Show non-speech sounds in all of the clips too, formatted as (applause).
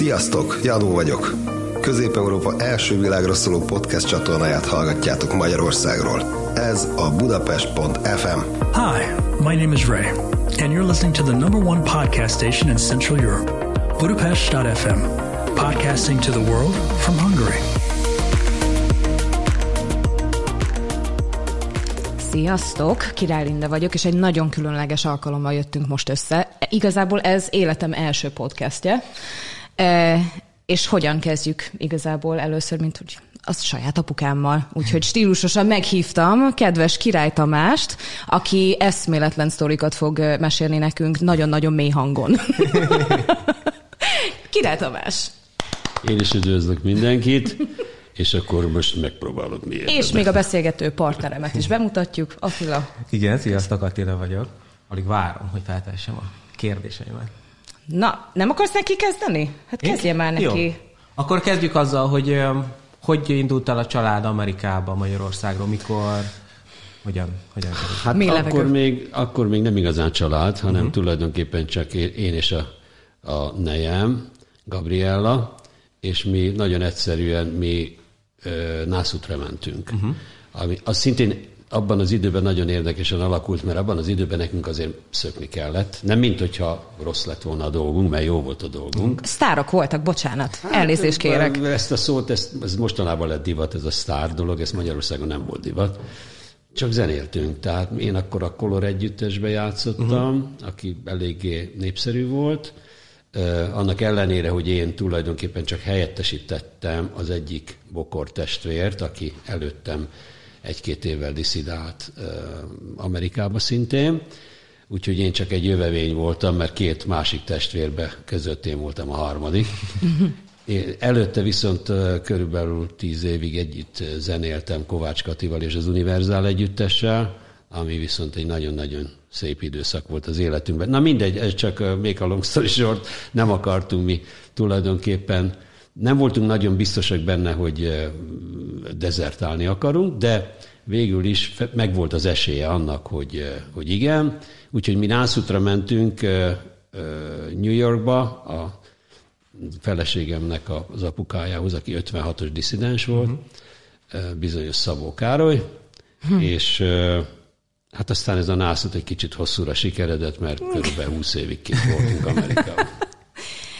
Sziasztok, Jadó vagyok. Közép-Európa első világra szóló podcast csatornáját hallgatjátok Magyarországról. Ez a Budapest.fm. Hi, my name is Ray, and you're listening to the number one podcast station in Central Europe, Budapest.fm, podcasting to the world from Hungary. Sziasztok, Király Linda vagyok, és egy nagyon különleges alkalommal jöttünk most össze. Igazából ez életem első podcastje. E, és hogyan kezdjük igazából először, mint úgy az saját apukámmal. Úgyhogy stílusosan meghívtam kedves Király Tamást, aki eszméletlen sztorikat fog mesélni nekünk nagyon-nagyon mély hangon. (laughs) Király Tamás! Én is üdvözlök mindenkit, és akkor most megpróbálok mi És még a beszélgető partneremet is bemutatjuk, Attila. Igen, sziasztok, Attila vagyok. Alig várom, hogy feltessem a kérdéseimet. Na, nem akarsz neki kezdeni? Hát kezdje már neki. Jó. Akkor kezdjük azzal, hogy hogy indult el a család Amerikába, Magyarországról, mikor, hogyan, hogyan Hát Mi akkor még, akkor még nem igazán család, hanem uh-huh. tulajdonképpen csak én és a, a nejem, Gabriella, és mi nagyon egyszerűen mi Nászutra mentünk. Uh-huh. Ami, az szintén abban az időben nagyon érdekesen alakult, mert abban az időben nekünk azért szökni kellett. Nem mint hogyha rossz lett volna a dolgunk, mert jó volt a dolgunk. Sztárok voltak, bocsánat. Hát, Elnézést kérek. Ezt a szót, ezt, ez mostanában lett divat, ez a sztár dolog, ez Magyarországon nem volt divat. Csak zenéltünk, tehát én akkor a Color együttesbe játszottam, uh-huh. aki eléggé népszerű volt, annak ellenére, hogy én tulajdonképpen csak helyettesítettem az egyik bokor testvért, aki előttem egy-két évvel diszidált Amerikába szintén, úgyhogy én csak egy jövevény voltam, mert két másik testvérbe között én voltam a harmadik. (laughs) Én előtte viszont körülbelül tíz évig együtt zenéltem Kovács Katival és az Univerzál együttessel, ami viszont egy nagyon-nagyon szép időszak volt az életünkben. Na mindegy, ez csak még a long story short, nem akartunk mi tulajdonképpen, nem voltunk nagyon biztosak benne, hogy dezertálni akarunk, de végül is megvolt az esélye annak, hogy, hogy igen. Úgyhogy mi Nászutra mentünk New Yorkba, a feleségemnek az apukájához, aki 56-os diszidens volt, uh-huh. bizonyos Szabó Károly, hm. és Hát aztán ez a nászot egy kicsit hosszúra sikeredett, mert körülbelül 20 évig kint voltunk Amerikában. (laughs)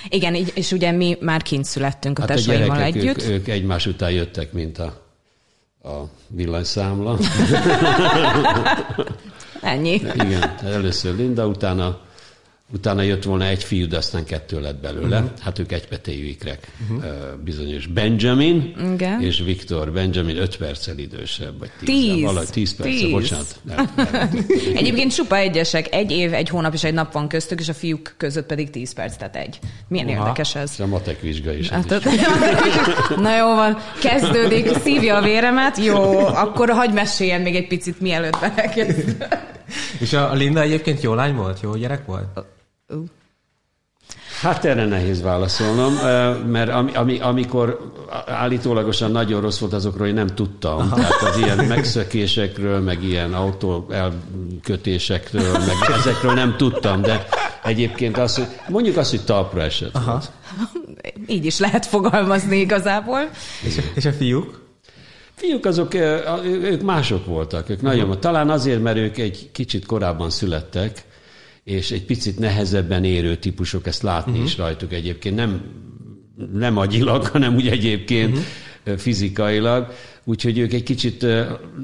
Igen, és ugye mi már kint születtünk a hát tesóimmal a együtt. Ők, ők egymás után jöttek, mint a, a villanyszámla. (laughs) Ennyi. Igen, először Linda, utána Utána jött volna egy fiú, de aztán kettő lett belőle. Uh-huh. Hát ők egypetéjű ikrek. Uh-huh. Bizonyos Benjamin Igen. és Viktor. Benjamin öt perccel idősebb, vagy tíz. Tíz. Valahogy tíz perccel, tíz. bocsánat. (laughs) Egyébként supa egyesek. Egy év, egy hónap és egy nap van köztük, és a fiúk között pedig tíz perc, tehát egy. Milyen Uha. érdekes ez. Ez a matek vizsga is. Hát, is. (laughs) Na jó van, kezdődik, szívja a véremet. Jó, akkor hagyd meséljen még egy picit, mielőtt belekezd. És a Linda egyébként jó lány volt? Jó gyerek volt? Hát erre nehéz válaszolnom, mert ami, ami, amikor állítólagosan nagyon rossz volt, azokról én nem tudtam. Aha. Tehát az ilyen megszökésekről, meg ilyen autó elkötésekről, meg ezekről nem tudtam, de egyébként az, hogy mondjuk azt, hogy talpra esett. Aha. Így is lehet fogalmazni igazából. És a, és a fiúk? Fiúk azok, ők mások voltak. Ők nagyon, talán azért, mert ők egy kicsit korábban születtek, és egy picit nehezebben érő típusok, ezt látni uh-huh. is rajtuk egyébként, nem, nem agyilag, hanem úgy egyébként uh-huh. fizikailag, úgyhogy ők egy kicsit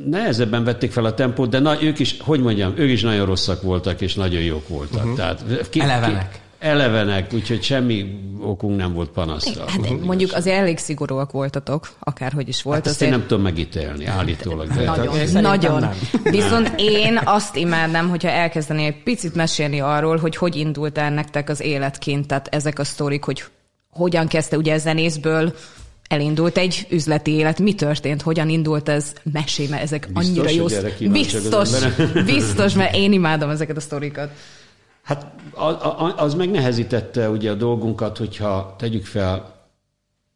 nehezebben vették fel a tempót, de na, ők is, hogy mondjam, ők is nagyon rosszak voltak, és nagyon jók voltak. Uh-huh. Tehát, ki, Elevenek. Ki, elevenek, úgyhogy semmi okunk nem volt panaszra. Hát, mondjuk azért elég szigorúak voltatok, akárhogy is volt. Hát ezt én nem tudom megítélni, állítólag. De nagyon, nagyon. Nem. Viszont én azt imádnám, hogyha elkezdeni egy picit mesélni arról, hogy hogy indult el nektek az életként, tehát ezek a sztorik, hogy hogyan kezdte ugye zenészből, elindult egy üzleti élet. Mi történt? Hogyan indult ez? Mesélj, mert ezek biztos, annyira jó. Biztos, biztos, mert én imádom ezeket a sztorikat. Hát az megnehezítette ugye a dolgunkat, hogyha tegyük fel,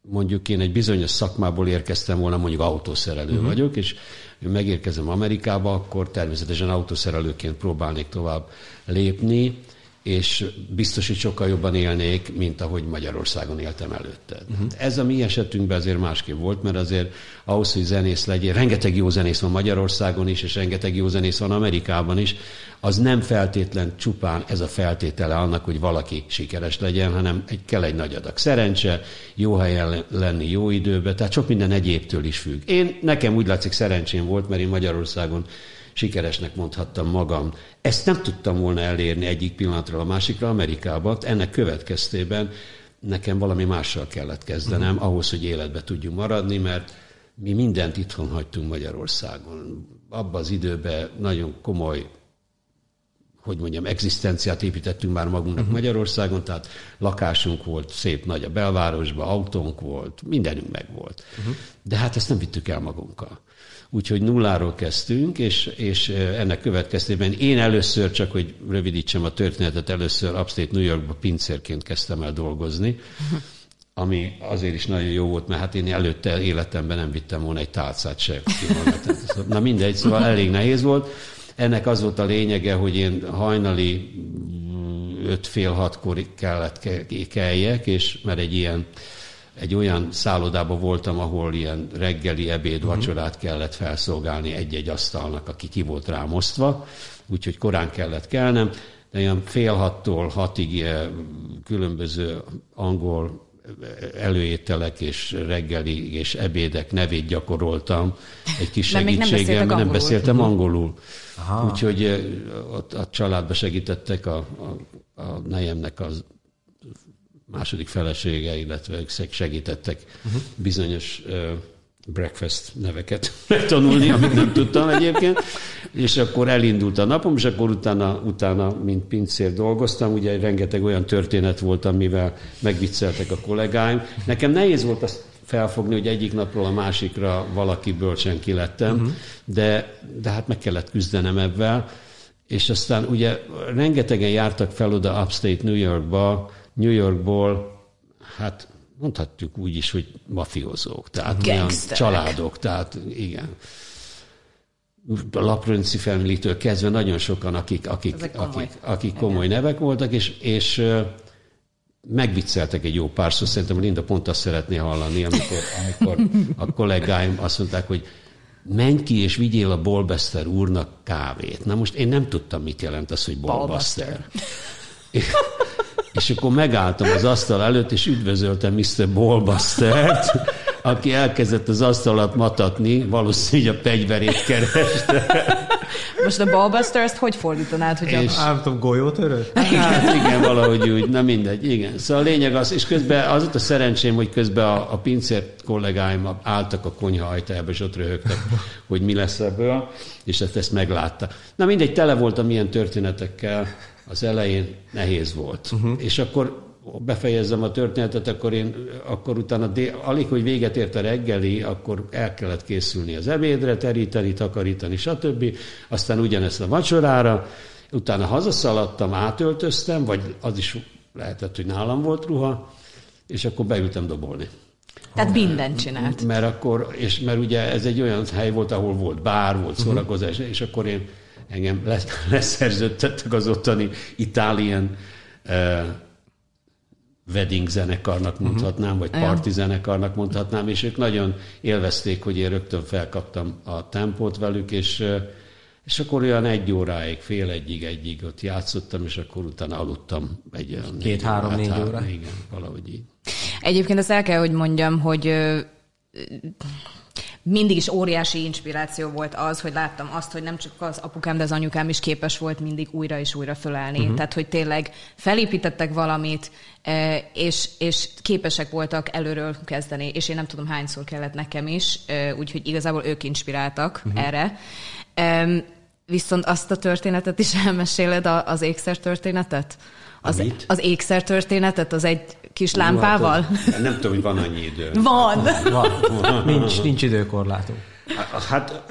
mondjuk én egy bizonyos szakmából érkeztem volna, mondjuk autószerelő uh-huh. vagyok, és megérkezem Amerikába, akkor természetesen autószerelőként próbálnék tovább lépni, és biztos, hogy sokkal jobban élnék, mint ahogy Magyarországon éltem előtte. Uh-huh. Ez a mi esetünkben azért másképp volt, mert azért ahhoz, hogy zenész legyél, rengeteg jó zenész van Magyarországon is, és rengeteg jó zenész van Amerikában is, az nem feltétlen csupán ez a feltétele annak, hogy valaki sikeres legyen, hanem egy, kell egy nagy adag szerencse, jó helyen lenni jó időben, tehát sok minden egyébtől is függ. Én, nekem úgy látszik szerencsém volt, mert én Magyarországon sikeresnek mondhattam magam. Ezt nem tudtam volna elérni egyik pillanatról a másikra Amerikában. Ennek következtében nekem valami mással kellett kezdenem, uh-huh. ahhoz, hogy életbe tudjunk maradni, mert mi mindent itthon hagytunk Magyarországon. Abban az időben nagyon komoly hogy mondjam, egzisztenciát építettünk már magunknak uh-huh. Magyarországon, tehát lakásunk volt, szép nagy a belvárosban, autónk volt, mindenünk meg volt. Uh-huh. De hát ezt nem vittük el magunkkal. Úgyhogy nulláról kezdtünk, és, és ennek következtében én először, csak hogy rövidítsem a történetet, először Upstate New Yorkba pincérként kezdtem el dolgozni, ami azért is nagyon jó volt, mert hát én előtte életemben nem vittem volna egy tálcát se. Na mindegy, szóval elég nehéz volt. Ennek az volt a lényege, hogy én hajnali mm, öt fél hatkor kellett keljek, és mert egy ilyen egy olyan szállodában voltam, ahol ilyen reggeli, ebéd, mhm. vacsorát kellett felszolgálni egy-egy asztalnak, aki ki volt rám osztva, úgyhogy korán kellett kelnem, de olyan fél hattól hatig eh, különböző angol előételek és reggeli és ebédek nevét gyakoroltam egy kis segítséggel, mert nem beszéltem mhm. angolul. Aha. Úgyhogy eh, ott a családba segítettek a, a, a nejemnek az második felesége, illetve ők segítettek uh-huh. bizonyos breakfast neveket (laughs) megtanulni, amit nem tudtam egyébként, és akkor elindult a napom, és akkor utána, utána mint pincér dolgoztam, ugye rengeteg olyan történet volt, amivel megvicceltek a kollégáim. Nekem nehéz volt azt felfogni, hogy egyik napról a másikra valaki bölcsen kilettem, uh-huh. de, de hát meg kellett küzdenem ebben, és aztán ugye rengetegen jártak fel oda Upstate New Yorkba, New Yorkból, hát mondhatjuk úgy is, hogy mafiózók, tehát olyan családok, tehát igen. A Laprönci family kezdve nagyon sokan, akik, akik, komoly. akik, akik komoly igen. nevek voltak, és, és megvicceltek egy jó párszor. Szerintem Linda pont azt szeretné hallani, amikor, (laughs) amikor a kollégáim azt mondták, hogy menj ki és vigyél a Bolbester úrnak kávét. Na most én nem tudtam, mit jelent az, hogy Bolbester. (laughs) És akkor megálltam az asztal előtt, és üdvözöltem Mr. Ballbustert, aki elkezdett az asztalat matatni, valószínűleg a pegyverét kereste. Most a Ballbuster ezt hogy fordítanád? Hogy és... a... Nem tudom, golyótörő? Hát igen, valahogy úgy, na mindegy, igen. Szóval a lényeg az, és közben az ott a szerencsém, hogy közben a, a pincér kollégáim álltak a konyha ajtájába, és ott röhögtek, hogy mi lesz ebből, és ezt, ezt meglátta. Na mindegy, tele voltam ilyen történetekkel, az elején nehéz volt. Uh-huh. És akkor befejezzem a történetet, akkor én akkor utána dél, alig, hogy véget ért a reggeli, akkor el kellett készülni az ebédre, teríteni, takarítani, stb. Aztán ugyanezt a vacsorára, utána hazaszaladtam, átöltöztem, vagy az is lehetett, hogy nálam volt ruha, és akkor beültem dobolni. Tehát mindent csinált. Mert akkor, és mert ugye ez egy olyan hely volt, ahol volt bár, volt szórakozás, uh-huh. és akkor én engem leszerződtettek az ottani Italian uh, wedding zenekarnak mhm. mondhatnám, vagy party zenekarnak mondhatnám, és ők nagyon élvezték, hogy én rögtön felkaptam a tempót velük, és, és akkor olyan egy óráig, fél egyig, egyig ott játszottam, és akkor utána aludtam egy. Két-három-négy óra? Igen, valahogy így. Egyébként azt el kell, hogy mondjam, hogy mindig is óriási inspiráció volt az, hogy láttam azt, hogy nem csak az apukám, de az anyukám is képes volt mindig újra és újra fölállni. Uh-huh. Tehát, hogy tényleg felépítettek valamit, e, és, és képesek voltak előről kezdeni, és én nem tudom hányszor kellett nekem is, e, úgyhogy igazából ők inspiráltak uh-huh. erre. Viszont azt a történetet is (laughs) elmeséled, az ékszer történetet? Az, az ékszer történetet, az egy kis lámpával? Hát, nem tudom, hogy van annyi idő. (laughs) Van. van. van. Nincs, nincs időkorlátom. Hát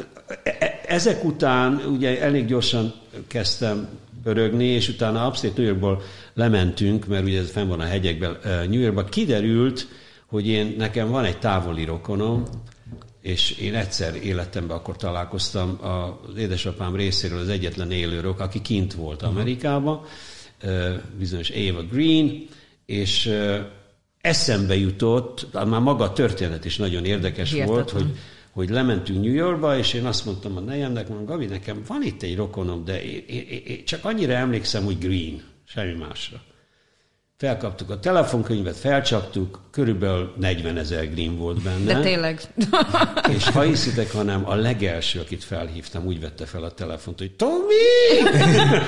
e, ezek után ugye elég gyorsan kezdtem pörögni, és utána Upstate New Yorkból lementünk, mert ugye ez fenn van a hegyekben, New Yorkba. Kiderült, hogy én, nekem van egy távoli rokonom, és én egyszer életemben akkor találkoztam az édesapám részéről az egyetlen élőrök, aki kint volt Amerikában, bizonyos Ava Green, és eszembe jutott, már maga a történet is nagyon érdekes Hihetetlen. volt, hogy, hogy lementünk New Yorkba, és én azt mondtam a nejemnek, mondom, Gabi, nekem van itt egy rokonom, de én, én, én csak annyira emlékszem, hogy Green, semmi másra. Felkaptuk a telefonkönyvet, felcsaptuk, körülbelül 40 ezer green volt benne. De tényleg. (laughs) És ha hiszitek, hanem a legelső, akit felhívtam, úgy vette fel a telefont, hogy Tomi!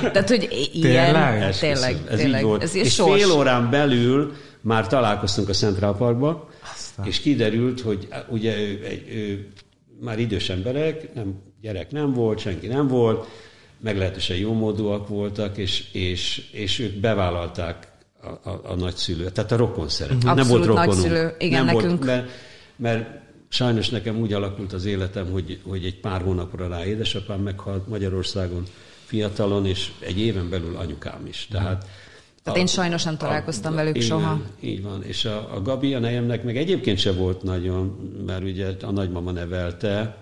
(laughs) Tehát, hogy ilyen, Tényleg? tényleg, Esküszöm, ez tényleg. így volt. Ez és sors. fél órán belül már találkoztunk a Central Parkba, Aztán. és kiderült, hogy ugye ő, egy, ő, már idős emberek, nem, gyerek nem volt, senki nem volt, meglehetősen jómódúak voltak, és, és, és ők bevállalták a, a, a nagyszülő, tehát a rokon szerető. nem Abszolút volt rokonunk. nagyszülő, igen, nem nekünk. Volt, mert, mert sajnos nekem úgy alakult az életem, hogy, hogy egy pár hónapra rá édesapám meghalt Magyarországon fiatalon, és egy éven belül anyukám is. Tehát Tehát én sajnos nem találkoztam velük igen, soha. Így van. És a, a Gabi, a nejemnek meg egyébként se volt nagyon, mert ugye a nagymama nevelte,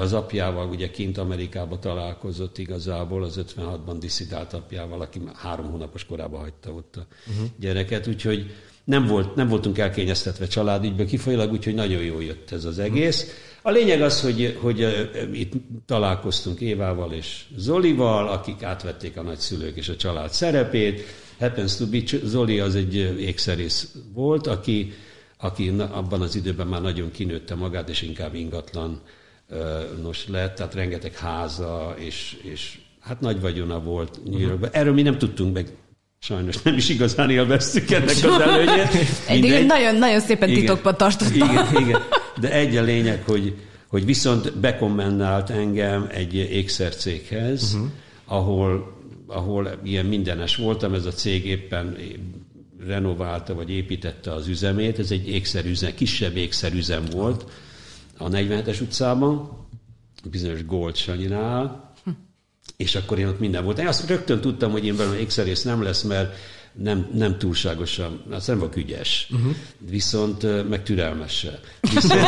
az apjával ugye kint Amerikába találkozott igazából, az 56-ban diszidált apjával, aki három hónapos korában hagyta ott a uh-huh. gyereket, úgyhogy nem, volt, nem voltunk elkényeztetve családügyből kifolyólag, úgyhogy nagyon jól jött ez az egész. A lényeg az, hogy, hogy e, itt találkoztunk Évával és Zolival, akik átvették a nagyszülők és a család szerepét. Happens to be, Zoli az egy ékszerész volt, aki, aki abban az időben már nagyon kinőtte magát, és inkább ingatlan nos lett, tehát rengeteg háza, és, és hát nagy vagyona volt New Yorkban. Erről mi nem tudtunk meg, sajnos nem is igazán élveztük ennek az előnyét. Eddig nagyon, nagyon szépen Igen. titokban tartottam. Igen, igen. De egy a lényeg, hogy, hogy viszont bekommendált engem egy ékszercéghez, uh-huh. ahol, ahol ilyen mindenes voltam, ez a cég éppen renoválta, vagy építette az üzemét, ez egy ékszerüzem, kisebb ékszerüzem volt a 47-es utcában, bizonyos Gold Sanyinál, és akkor én ott minden volt. Én azt rögtön tudtam, hogy én belőle ékszerész nem lesz, mert nem, nem túlságosan, az nem vagyok ügyes, uh-huh. viszont meg türelmes se. (laughs) Viszont,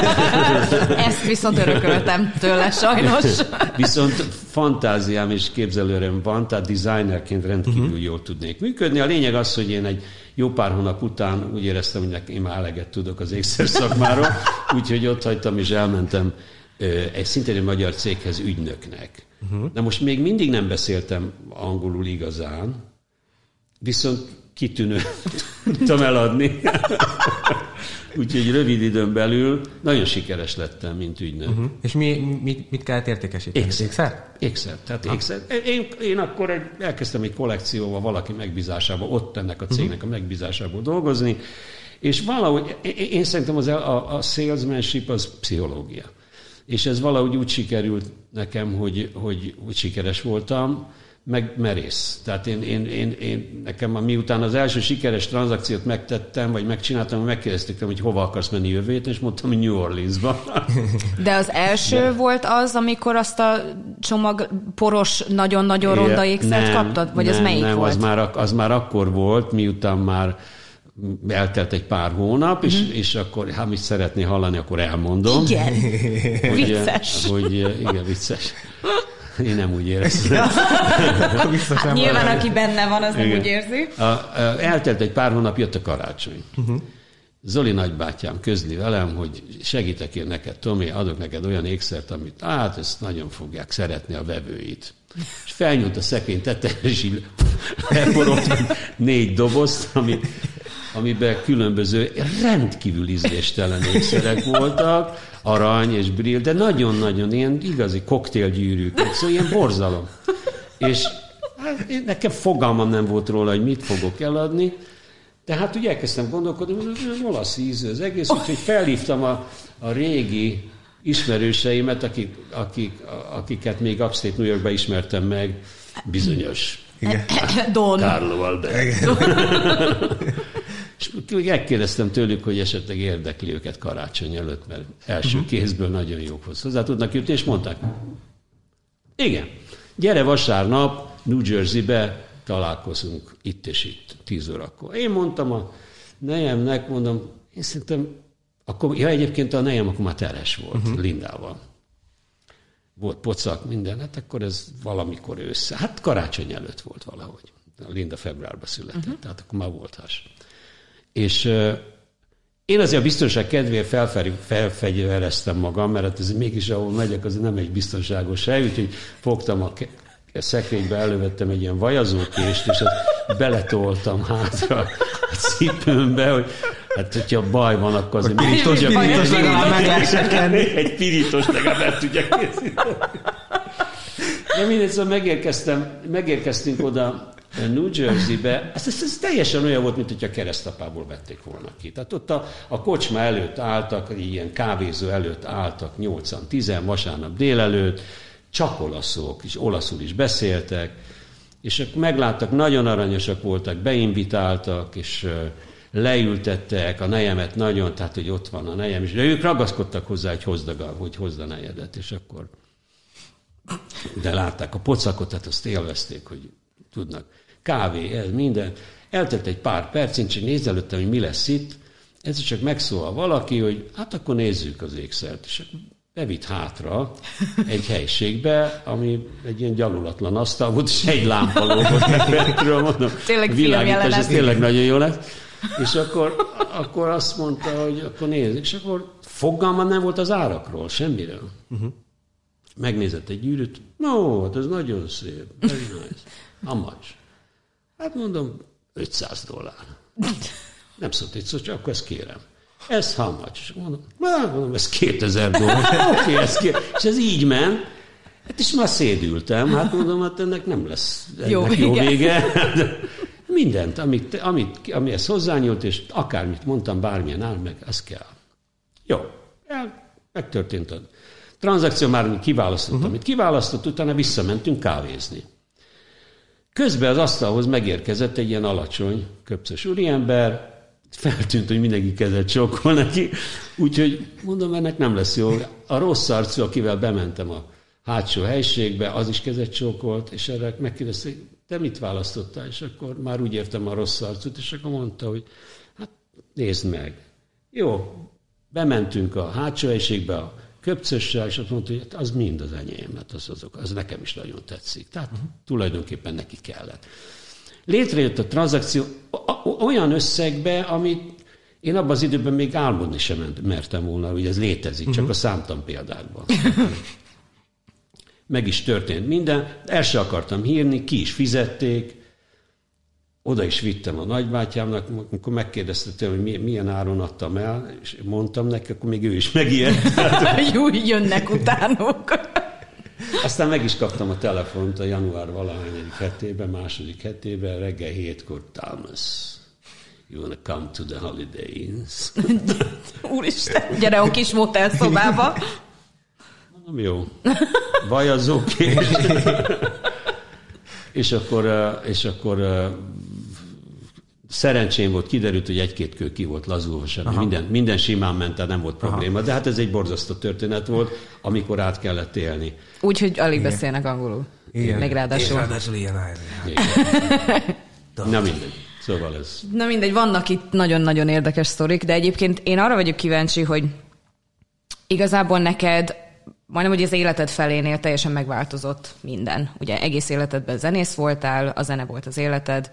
Ezt viszont örököltem tőle, sajnos. (laughs) viszont fantáziám és képzelőröm van, tehát designerként rendkívül uh-huh. jól tudnék működni. A lényeg az, hogy én egy jó pár hónap után úgy éreztem, hogy én már eleget tudok az ékszer szakmáról, (laughs) úgyhogy ott hagytam és elmentem egy szintén egy magyar céghez ügynöknek. Uh-huh. Na most még mindig nem beszéltem angolul igazán, viszont kitűnő (laughs) tudtam eladni. (laughs) Úgyhogy rövid időn belül nagyon sikeres lettem, mint ügynök. Uh-huh. És mi, mi, mit kellett értékesíteni? Ékszer. Ékszer? Ékszer, tehát ékszer. Én, én akkor egy, elkezdtem egy kollekcióval valaki megbízásába, ott ennek a cégnek a megbízásából dolgozni, és valahogy, én, szerintem az, a, a salesmanship az pszichológia. És ez valahogy úgy sikerült nekem, hogy, hogy, hogy sikeres voltam, meg merész. Tehát én, én, én, én nekem miután az első sikeres tranzakciót megtettem, vagy megcsináltam, megkérdezték tőlem, hogy hova akarsz menni jövő és mondtam, hogy New Orleansba. (laughs) De az első De. volt az, amikor azt a csomag poros, nagyon-nagyon ronda ékszert kaptad? Vagy nem, az melyik nem, volt? Az már, az már akkor volt, miután már eltelt egy pár hónap, és, és akkor, ha mit szeretné hallani, akkor elmondom. Igen. (laughs) Hogy, Vicces. Hogy, igen, vicces. Én nem úgy. (laughs) Akkor biztos nem Nyilván, valami. aki benne van, az nem Igen. úgy érzi. A, a, eltelt egy pár hónap, jött a karácsony. Uh-huh. Zoli nagybátyám közli velem, hogy segítek én neked, Tomi, adok neked olyan ékszert, amit, hát ezt nagyon fogják szeretni a vevőit. És felnyúlt a szekrény tetejére, és így négy dobozt, ami, amiben különböző rendkívül ízléstelen ékszerek voltak, arany és brill, de nagyon-nagyon ilyen igazi koktélgyűrűk, szóval ilyen borzalom. És hát, én- nekem fogalmam nem volt róla, hogy mit fogok eladni, de hát ugye elkezdtem gondolkodni, hogy ez olasz ízű az egész, úgyhogy felhívtam a, a régi ismerőseimet, akik, akik, akiket még Upstate New Yorkban ismertem meg, bizonyos Don. Carlo Alberto. És megkérdeztem tőlük, hogy esetleg érdekli őket karácsony előtt, mert első uh-huh. kézből nagyon jókhoz hozzá tudnak jutni, és mondták, igen, gyere vasárnap New Jersey-be, találkozunk itt és itt, 10 órakor. Én mondtam a nejemnek, mondom, én szerintem, akkor, ja egyébként a nejem akkor már teres volt, uh-huh. Lindával. Volt pocak, minden, hát akkor ez valamikor ősszel. Hát karácsony előtt volt valahogy. Linda februárban született, uh-huh. tehát akkor már volt has. És uh, én azért a biztonság kedvéért felfegyvereztem magam, mert hát ez mégis ahol megyek, az nem egy biztonságos hely, úgyhogy fogtam a szekrénybe, elővettem egy ilyen vajazókést, és azt beletoltam hátra a cipőmbe, hogy hát hogyha baj van, akkor azért még tudja, pirítos legalább meg lehessen Egy pirítos legalább el tudja készíteni. De mindegy, szóval megérkeztem, megérkeztünk oda New Jersey-be, ez, ez, ez teljesen olyan volt, mint hogyha keresztapából vették volna ki. Tehát ott a, a kocsma előtt álltak, ilyen kávézó előtt álltak 8-10 vasárnap délelőtt, csak olaszok, és olaszul is beszéltek, és akkor megláttak, nagyon aranyosak voltak, beinvitáltak, és leültettek a nejemet nagyon, tehát hogy ott van a nejem, és de ők ragaszkodtak hozzá, hogy hozd a, hogy hozd a nejedet, és akkor de látták a pocakot, tehát azt élvezték, hogy tudnak. Kávé, ez minden. Eltelt egy pár perc, én csak nézelődtem, hogy mi lesz itt. Ez csak megszólal valaki, hogy hát akkor nézzük az ékszert. És bevitt hátra egy helységbe, ami egy ilyen gyalulatlan asztal volt, és egy lámpa lógott meg mondom, tényleg világítás, ez tényleg nagyon jó lett. És akkor, akkor azt mondta, hogy akkor nézzük, és akkor fogalma nem volt az árakról, semmiről. Uh-huh. Megnézett egy gyűrűt, no, hát ez nagyon szép, very nice. How much? Hát mondom, 500 dollár. Nem szólt egy szó, csak akkor ezt kérem. Ez how much? És mondom, mondom, ez 2000 dollár. (laughs) Oké, okay, ez kér. És ez így ment. Hát és már szédültem. Hát mondom, hát ennek nem lesz ennek jó vége. Jó vége. (laughs) Mindent, amit, amit, amihez hozzányúlt, és akármit mondtam, bármilyen áll meg, ez kell. Jó, el, megtörtént a tranzakció, már kiválasztottam, uh-huh. amit kiválasztott, utána visszamentünk kávézni. Közben az asztalhoz megérkezett egy ilyen alacsony, köpcös úriember, feltűnt, hogy mindenki kezet csókol neki, úgyhogy mondom, ennek nem lesz jó. A rossz arcú, akivel bementem a hátsó helységbe, az is kezet csókolt, és erre megkérdezte, te mit választottál? És akkor már úgy értem a rossz arcút, és akkor mondta, hogy hát nézd meg. Jó, bementünk a hátsó helységbe a köpcössel, és azt mondta, hogy hát az mind az enyém, hát az, azok, az nekem is nagyon tetszik. Tehát uh-huh. tulajdonképpen neki kellett. Létrejött a tranzakció olyan összegbe, amit én abban az időben még álmodni sem mertem volna, hogy ez létezik, uh-huh. csak mhm. a számtam példákban. Meg is történt minden, el se akartam hírni, ki is fizették, oda is vittem a nagybátyámnak, amikor megkérdezte tőle, hogy milyen áron adtam el, és mondtam neki, akkor még ő is megijedt. (laughs) Jó, jönnek utánok. (laughs) Aztán meg is kaptam a telefont a január valahányadik hetében, második hetében, reggel hétkor, Thomas, you wanna come to the holidays? (laughs) Úristen, gyere a kis szobába. Mondom, jó. Vajazókés. és akkor, és akkor Szerencsém volt, kiderült, hogy egy-két kő ki volt lazulva, semmi. Minden, minden simán ment, tehát nem volt probléma. Aha. De hát ez egy borzasztó történet volt, amikor át kellett élni. Úgyhogy alig Igen. beszélnek angolul. Igen. Meg ráadásul. Ráadásul ilyen (laughs) Na mindegy. Szóval ez. Na mindegy, vannak itt nagyon-nagyon érdekes sztorik, de egyébként én arra vagyok kíváncsi, hogy igazából neked majdnem, hogy az életed felénél teljesen megváltozott minden. Ugye egész életedben zenész voltál, a zene volt az életed,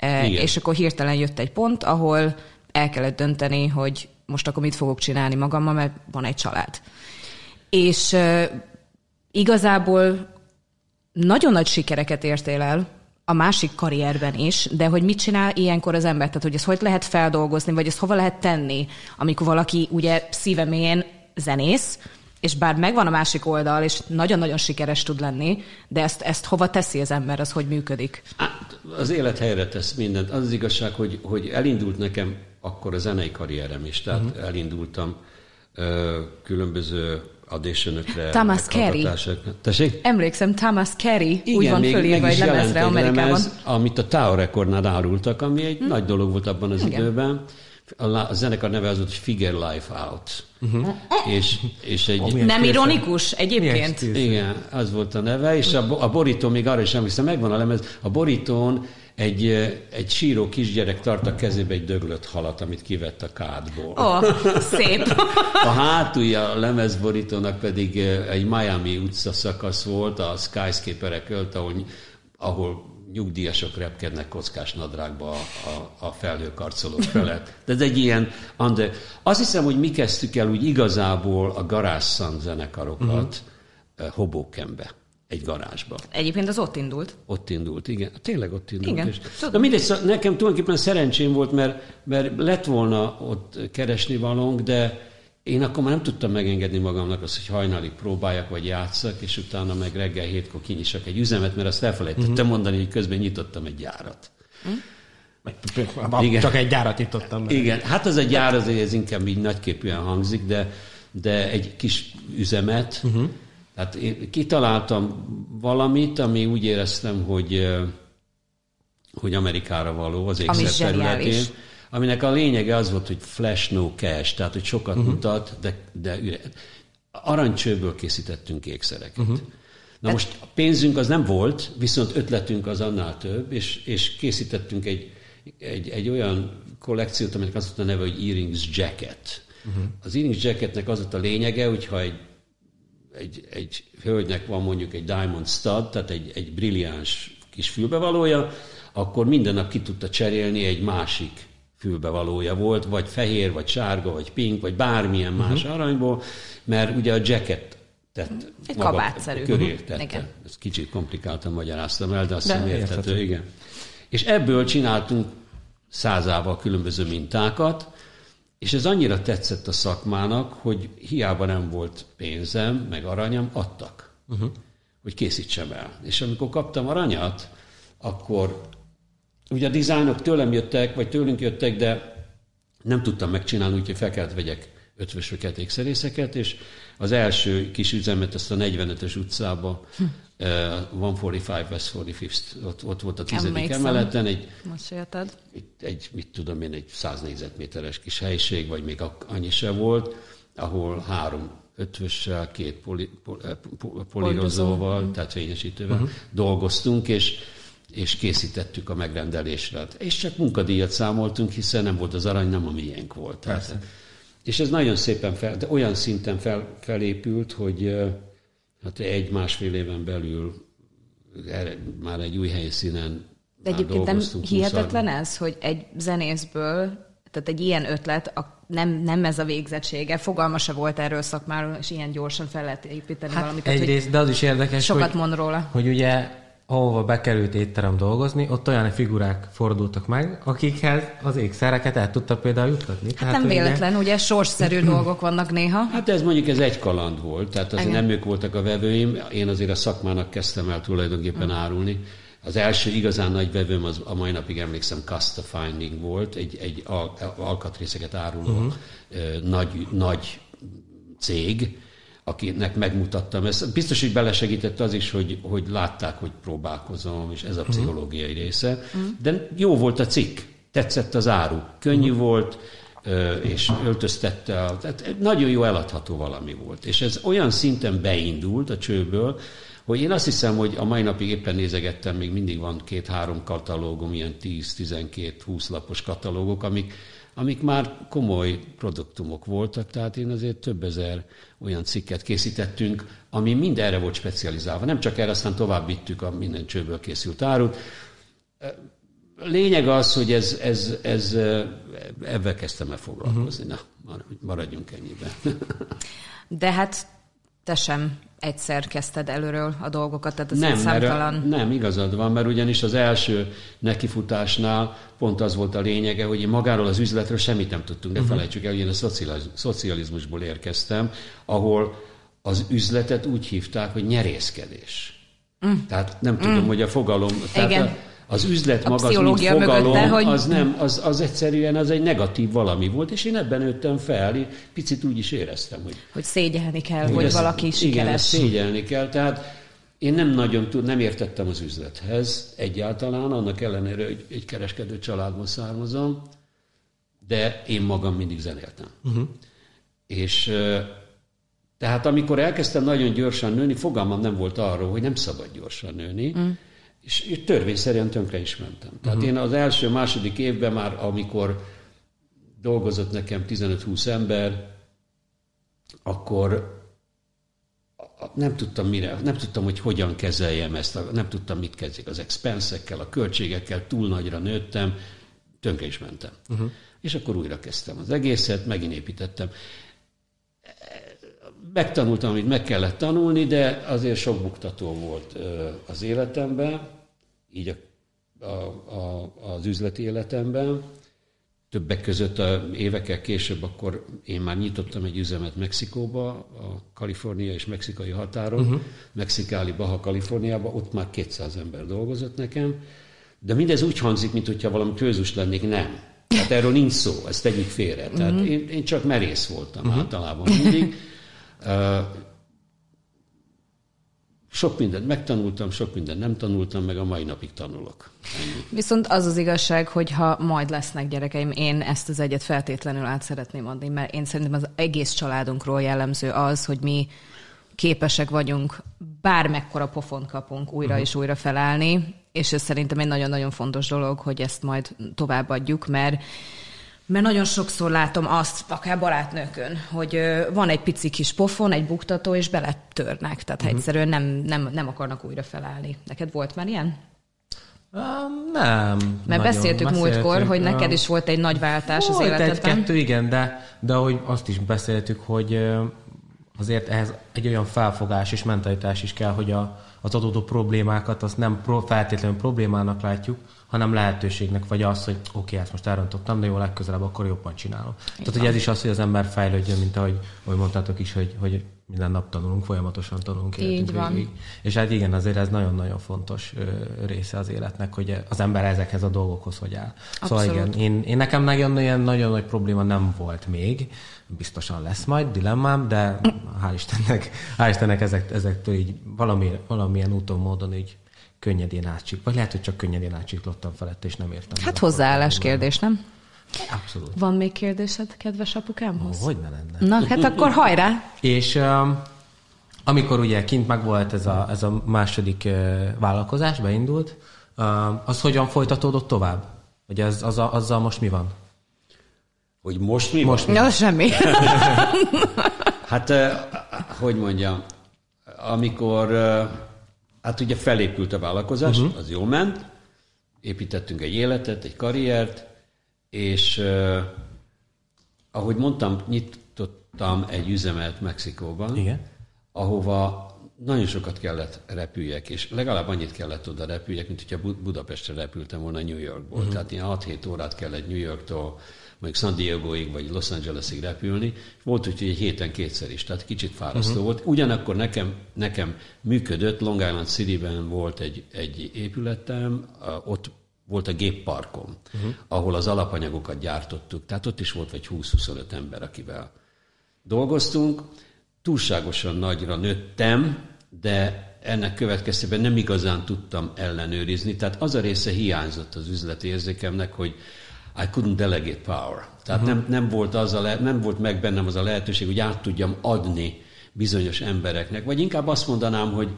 Igen. és akkor hirtelen jött egy pont, ahol el kellett dönteni, hogy most akkor mit fogok csinálni magammal, mert van egy család. És e, igazából nagyon nagy sikereket értél el, a másik karrierben is, de hogy mit csinál ilyenkor az ember, tehát hogy ezt hogy lehet feldolgozni, vagy ezt hova lehet tenni, amikor valaki ugye szívemén zenész, és bár megvan a másik oldal, és nagyon-nagyon sikeres tud lenni, de ezt, ezt hova teszi az ember, az hogy működik? Hát, az élet helyre tesz mindent. Az, az igazság, hogy, hogy elindult nekem akkor a zenei karrierem is, tehát uh-huh. elindultam ö, különböző auditionökre. Thomas Carey. Tessék? Emlékszem, Thomas Carey Igen, úgy van fölírva egy lemezre Amerikában. Lemez, amit a Tower Recordnál árultak, ami egy hmm. nagy dolog volt abban az Igen. időben a zenekar neve az volt, Figure Life Out. Uh-huh. És, és egy... Oh, nem ironikus egyébként? Igen, az volt a neve, és a, a borító még arra is emlékszem, megvan a lemez, a borítón egy, egy síró kisgyerek tart a kezébe egy döglött halat, amit kivett a kádból. Ó, oh, szép. (laughs) A hátulja a lemezborítónak pedig egy Miami utca szakasz volt, a skyscraperek költ, ahol, ahol nyugdíjasok repkednek kockás nadrágba a, a, a felhőkarcolók felett. De ez egy ilyen... Under... Azt hiszem, hogy mi kezdtük el úgy igazából a Garage zenekarokat uh-huh. Hobokenbe egy garázsba. Egyébként az ott indult. Ott indult, igen. Tényleg ott indult. Igen, És, tudom. na mindegy, szóval nekem tulajdonképpen szerencsém volt, mert, mert lett volna ott keresni valónk, de én akkor már nem tudtam megengedni magamnak azt, hogy hajnalig próbáljak, vagy játszak, és utána meg reggel hétkor kinyisak egy üzemet, mert azt elfelejtettem uh-huh. mondani, hogy közben nyitottam egy gyárat. Igen. Csak egy gyárat nyitottam. Be. Igen, hát az egy gyár, azért ez inkább így nagyképűen hangzik, de, de egy kis üzemet, uh-huh. Tehát én kitaláltam valamit, ami úgy éreztem, hogy, hogy Amerikára való az ékszer területén, aminek a lényege az volt, hogy flash no cash, tehát hogy sokat uh-huh. mutat, de, de üre. Készítettünk ékszereket. Uh-huh. Na most a pénzünk az nem volt, viszont ötletünk az annál több, és, és készítettünk egy, egy, egy olyan kollekciót, aminek az volt a neve, hogy Earrings Jacket. Uh-huh. Az Earrings Jacketnek az volt a lényege, hogyha egy egy, egy hölgynek van mondjuk egy diamond stud, tehát egy, egy brilliáns kis fülbevalója, akkor minden nap ki tudta cserélni egy másik fülbevalója volt, vagy fehér, vagy sárga, vagy pink, vagy bármilyen uh-huh. más aranyból, mert ugye a jacket tett egy kabátszerű. köré tette. Igen. Ez kicsit komplikáltan magyaráztam el, de azt hiszem érthető, igen. És ebből csináltunk százával különböző mintákat, és ez annyira tetszett a szakmának, hogy hiába nem volt pénzem, meg aranyam, adtak, uh-huh. hogy készítsem el. És amikor kaptam aranyat, akkor ugye a dizájnok tőlem jöttek, vagy tőlünk jöttek, de nem tudtam megcsinálni, úgyhogy fel kellett vegyek ötvösöket, ékszerészeket, és az első kis üzemet ezt a 45-ös utcába, hm. uh, 145 West 45th, ott, ott volt a tizedik emeleten, egy, egy, egy, mit tudom én, egy 100 négyzetméteres kis helység, vagy még annyi se volt, ahol három ötvössel, két poli, poli, polírozóval, uh-huh. tehát fényesítővel uh-huh. dolgoztunk, és és készítettük a megrendelésre. És csak munkadíjat számoltunk, hiszen nem volt az arany, nem a miénk volt. Tehát, és ez nagyon szépen fel, de olyan szinten fel, felépült, hogy hát egy-másfél éven belül már egy új helyszínen De egyébként nem hihetetlen ez, hogy egy zenészből, tehát egy ilyen ötlet, a, nem, nem ez a végzettsége, fogalma se volt erről szakmáról, és ilyen gyorsan fel lehet építeni hát valamit. Egyrészt, de az is érdekes, sokat hogy, mond róla. hogy ugye ahova bekerült étterem dolgozni, ott olyan figurák fordultak meg, akikhez az ékszereket el tudta például jutatni. Hát nem véletlen, ugye, ugye sorsszerű (clears throat) dolgok vannak néha. Hát ez mondjuk ez egy kaland volt, tehát azért nem ők voltak a vevőim, én azért a szakmának kezdtem el tulajdonképpen árulni. Az első igazán nagy vevőm az a mai napig emlékszem Casta Finding volt, egy, egy al- alkatrészeket áruló uh-huh. nagy, nagy cég, akinek megmutattam ezt. Biztos, hogy belesegített az is, hogy, hogy látták, hogy próbálkozom, és ez a pszichológiai része. De jó volt a cikk, tetszett az áru, könnyű volt, és öltöztette, a, tehát nagyon jó eladható valami volt. És ez olyan szinten beindult a csőből, hogy én azt hiszem, hogy a mai napig éppen nézegettem, még mindig van két-három katalógum, ilyen 10-12-20 lapos katalógok, amik amik már komoly produktumok voltak, tehát én azért több ezer olyan cikket készítettünk, ami mind erre volt specializálva. Nem csak erre, aztán tovább vittük a minden csőből készült árut. Lényeg az, hogy ez, ez, ez ebben kezdtem el foglalkozni. Uh-huh. Na, maradjunk ennyiben. De hát te sem egyszer kezdted előről a dolgokat, tehát az nem, számtalan... Mert, nem, igazad van, mert ugyanis az első nekifutásnál pont az volt a lényege, hogy én magáról az üzletről semmit nem tudtunk, de uh-huh. felejtsük el, hogy én a szocializmusból érkeztem, ahol az üzletet úgy hívták, hogy nyerészkedés. Mm. Tehát nem tudom, mm. hogy a fogalom... Tehát Igen. A, az üzlet a maga, az mint fogalom, mögötte, hogy... az nem, az, az egyszerűen az egy negatív valami volt, és én ebben nőttem fel, picit úgy is éreztem, hogy... Hogy szégyelni kell, hogy, hogy ez, valaki sikeres. Igen, szégyelni kell, tehát én nem nagyon tud, nem értettem az üzlethez egyáltalán, annak ellenére, hogy egy kereskedő családból származom, de én magam mindig zenéltem. Uh-huh. És tehát amikor elkezdtem nagyon gyorsan nőni, fogalmam nem volt arról, hogy nem szabad gyorsan nőni, uh-huh és törvényszerűen tönkre is mentem. Tehát uh-huh. én az első, második évben már, amikor dolgozott nekem 15-20 ember, akkor nem tudtam mire, nem tudtam, hogy hogyan kezeljem ezt, nem tudtam, mit kezdjek az expensekkel, a költségekkel, túl nagyra nőttem, tönkre is mentem. Uh-huh. És akkor újra kezdtem az egészet, megint építettem. Megtanultam, amit meg kellett tanulni, de azért sok buktató volt az életemben, így a, a, a, az üzleti életemben. Többek között a évekkel később akkor én már nyitottam egy üzemet Mexikóba, a Kalifornia és mexikai határon, uh-huh. Mexikáli, Baja, Kaliforniába, ott már 200 ember dolgozott nekem, de mindez úgy hangzik, mintha valami közös lennék, nem. Tehát erről nincs szó, ezt tegyük félre. Tehát uh-huh. én, én csak merész voltam uh-huh. általában mindig. Uh, (laughs) sok mindent megtanultam, sok mindent nem tanultam, meg a mai napig tanulok. Ennyi. Viszont az az igazság, hogy ha majd lesznek gyerekeim, én ezt az egyet feltétlenül át szeretném adni, mert én szerintem az egész családunkról jellemző az, hogy mi képesek vagyunk bármekkora pofont kapunk újra uh-huh. és újra felállni, és ez szerintem egy nagyon-nagyon fontos dolog, hogy ezt majd továbbadjuk, mert mert nagyon sokszor látom azt, akár barátnőkön, hogy van egy pici kis pofon, egy buktató, és beletörnek. Tehát uh-huh. egyszerűen nem, nem, nem akarnak újra felállni. Neked volt már ilyen? Um, nem. Mert nagyon. beszéltük múltkor, hogy neked is volt egy nagy váltás volt az életedben. egy-kettő, igen, de, de ahogy azt is beszéltük, hogy azért ehhez egy olyan felfogás és mentalitás is kell, hogy a, az adódó problémákat azt nem pro, feltétlenül problémának látjuk, hanem lehetőségnek, vagy az, hogy oké, okay, ezt most elrontottam, de jó, legközelebb akkor jobban csinálom. Igen. Tehát, hogy ez is az, hogy az ember fejlődjön, mint ahogy, ahogy mondtátok is, hogy, hogy minden nap tanulunk, folyamatosan tanulunk Így van. Végig. És hát igen, azért ez nagyon-nagyon fontos része az életnek, hogy az ember ezekhez a dolgokhoz hogy áll. Abszolút. Szóval igen, én, én nekem nagyon, ilyen nagyon nagy probléma nem volt még, biztosan lesz majd dilemmám, de hál' Istennek, hál' Istennek ezek, ezektől így valami, valamilyen úton, módon így könnyedén átcsik, vagy lehet, hogy csak könnyedén átsiklottam felette, és nem értem. Hát hozzáállás kérdés, nem? Abszolút. Van még kérdésed, kedves apukámhoz? Oh, hogy ne lenne. Na, hát akkor hajrá! és um, amikor ugye kint meg volt ez a, ez a második uh, vállalkozás, beindult, uh, az hogyan folytatódott tovább? Hogy ez, az a, azzal most mi van? Hogy most mi most van? Mi? Ja, semmi. (laughs) hát, hogy mondjam, amikor Hát ugye felépült a vállalkozás, uh-huh. az jól ment, építettünk egy életet, egy karriert, és ahogy mondtam, nyitottam egy üzemet Mexikóban, Igen. ahova nagyon sokat kellett repüljek, és legalább annyit kellett oda repüljek, mint hogyha Budapestre repültem volna New Yorkból. Uh-huh. Tehát ilyen 6-7 órát kellett New Yorktól mondjuk San Diegoig vagy Los Angelesig repülni. Volt úgy, hogy egy héten kétszer is, tehát kicsit fárasztó uh-huh. volt. Ugyanakkor nekem, nekem működött, Long Island City-ben volt egy, egy épületem, ott volt a gépparkom, uh-huh. ahol az alapanyagokat gyártottuk, tehát ott is volt vagy 20-25 ember, akivel dolgoztunk. Túlságosan nagyra nőttem, de ennek következtében nem igazán tudtam ellenőrizni, tehát az a része hiányzott az üzleti érzékemnek, hogy I couldn't delegate power. Tehát uh-huh. nem, nem, volt az a le, nem volt meg bennem az a lehetőség, hogy át tudjam adni bizonyos embereknek. Vagy inkább azt mondanám, hogy,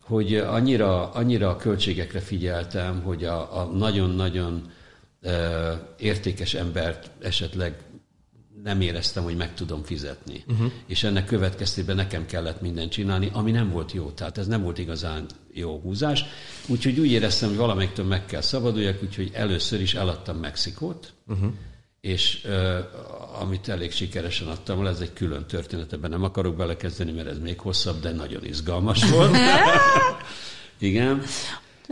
hogy annyira, annyira a költségekre figyeltem, hogy a, a nagyon-nagyon uh, értékes embert esetleg nem éreztem, hogy meg tudom fizetni. Uh-huh. És ennek következtében nekem kellett mindent csinálni, ami nem volt jó. Tehát ez nem volt igazán jó húzás. Úgyhogy úgy éreztem, hogy valamelyiktől meg kell szabaduljak, úgyhogy először is eladtam Mexikót, uh-huh. és uh, amit elég sikeresen adtam, ez egy külön történet, ebben nem akarok belekezdeni, mert ez még hosszabb, de nagyon izgalmas (laughs) volt. Igen.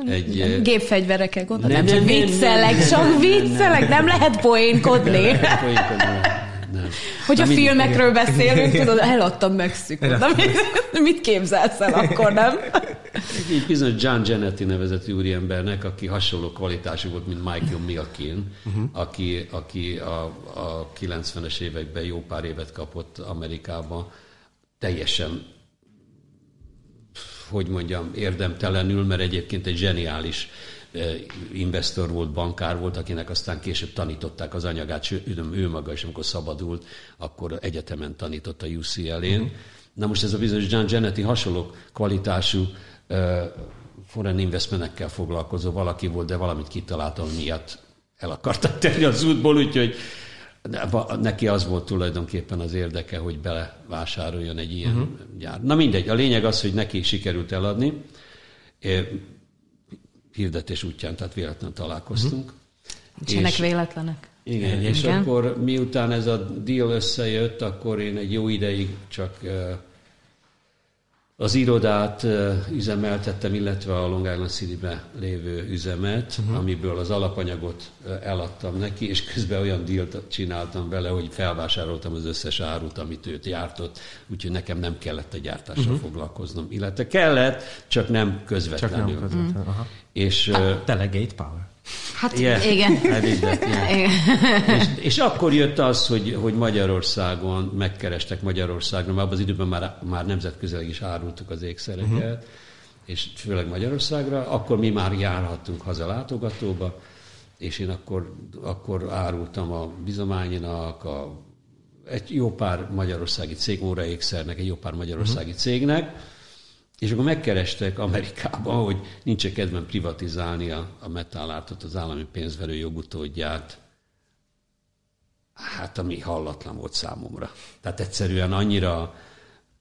Egy, Gépfegyverekkel gondolom, nem, nem, nem, viccelek, csak viccelek, nem lehet poénkodni. Nem lehet poénkodni. Hogy a filmekről beszélünk, tudod, eladtam Mexikót. De mit, (laughs) mit képzelsz el akkor, nem? Egy bizonyos John Genetti nevezetű úriembernek, aki hasonló kvalitású volt, mint Michael Milkin, uh-huh. aki, aki a, a 90-es években jó pár évet kapott Amerikába, teljesen hogy mondjam, érdemtelenül, mert egyébként egy zseniális investor volt, bankár volt, akinek aztán később tanították az anyagát, sőt, ő maga is, amikor szabadult, akkor egyetemen tanított a UCL-én. Uh-huh. Na most ez a bizonyos John Genetti hasonló kvalitású uh, foreign investmentekkel foglalkozó valaki volt, de valamit kitaláltam, miatt el akartak tenni az útból, úgyhogy neki az volt tulajdonképpen az érdeke, hogy belevásároljon egy ilyen uh-huh. gyár. Na mindegy, a lényeg az, hogy neki sikerült eladni, hirdetés útján, tehát véletlenül találkoztunk. Uh-huh. Nincsenek véletlenek. Igen, igen, és akkor miután ez a deal összejött, akkor én egy jó ideig csak az irodát üzemeltettem, illetve a Long Island City-be lévő üzemet, uh-huh. amiből az alapanyagot eladtam neki, és közben olyan dílt csináltam vele, hogy felvásároltam az összes árut, amit őt gyártott, úgyhogy nekem nem kellett a gyártással uh-huh. foglalkoznom. Illetve kellett, csak nem közvetlenül. Csak nem közvetlenül. Uh-huh. És, hát, delegate power. Hát yeah. igen. Hát yeah. igen. És, és akkor jött az, hogy, hogy Magyarországon megkerestek Magyarországon, mert abban az időben már, már nemzetközileg is árultuk az ékszereket, uh-huh. és főleg Magyarországra, akkor mi már járhattunk haza látogatóba, és én akkor, akkor árultam a bizományinak, a, egy jó pár magyarországi cég, Móra Ékszernek, egy jó pár magyarországi uh-huh. cégnek, és akkor megkerestek Amerikában, hogy nincs -e kedvem privatizálni a, a metallártot, az állami pénzverő jogutódját. Hát, ami hallatlan volt számomra. Tehát egyszerűen annyira,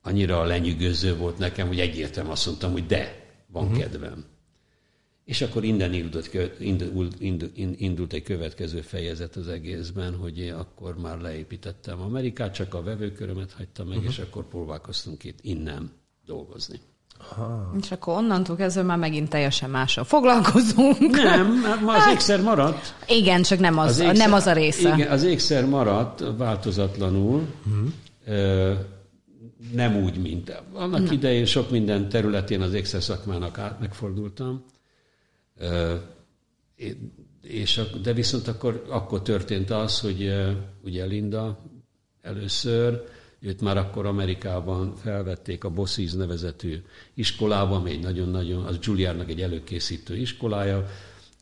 annyira lenyűgöző volt nekem, hogy egyértelműen azt mondtam, hogy de, van uh-huh. kedvem. És akkor innen indult, indult, indult, indult egy következő fejezet az egészben, hogy én akkor már leépítettem Amerikát, csak a vevőkörömet hagytam meg, uh-huh. és akkor próbálkoztunk itt innen dolgozni. Aha. És akkor onnantól kezdve már megint teljesen mással foglalkozunk. Nem, hát ma az hát, ékszer maradt. Igen, csak nem az, az ékszer, nem az a része. Igen, az ékszer maradt változatlanul, uh-huh. nem úgy, mint annak nem. idején sok minden területén az ékszer szakmának át megfordultam, és, de viszont akkor, akkor történt az, hogy ugye Linda először Őt már akkor Amerikában felvették a Bossies nevezetű iskolában, ami egy nagyon-nagyon, az Juilliardnak egy előkészítő iskolája,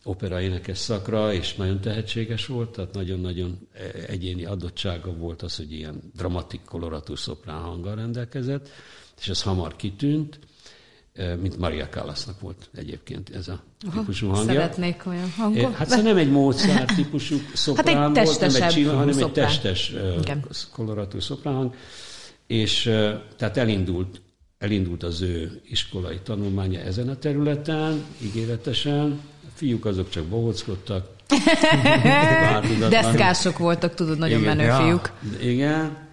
opera énekes szakra, és nagyon tehetséges volt, tehát nagyon-nagyon egyéni adottsága volt az, hogy ilyen dramatik, koloratú szoprán hanggal rendelkezett, és ez hamar kitűnt, mint Maria Callasnak volt egyébként ez a típusú hangja. Szeretnék olyan hangot. Hát szóval nem egy Mozart típusú szoprán hát egy volt, nem egy csilla, hanem szoprán. egy testes, Igen. koloratú szoprán hang. És tehát elindult, elindult az ő iskolai tanulmánya ezen a területen, ígéretesen. A fiúk azok csak bohockodtak. (laughs) Deszkások voltak, tudod, nagyon igen, menő ja, fiúk. Igen,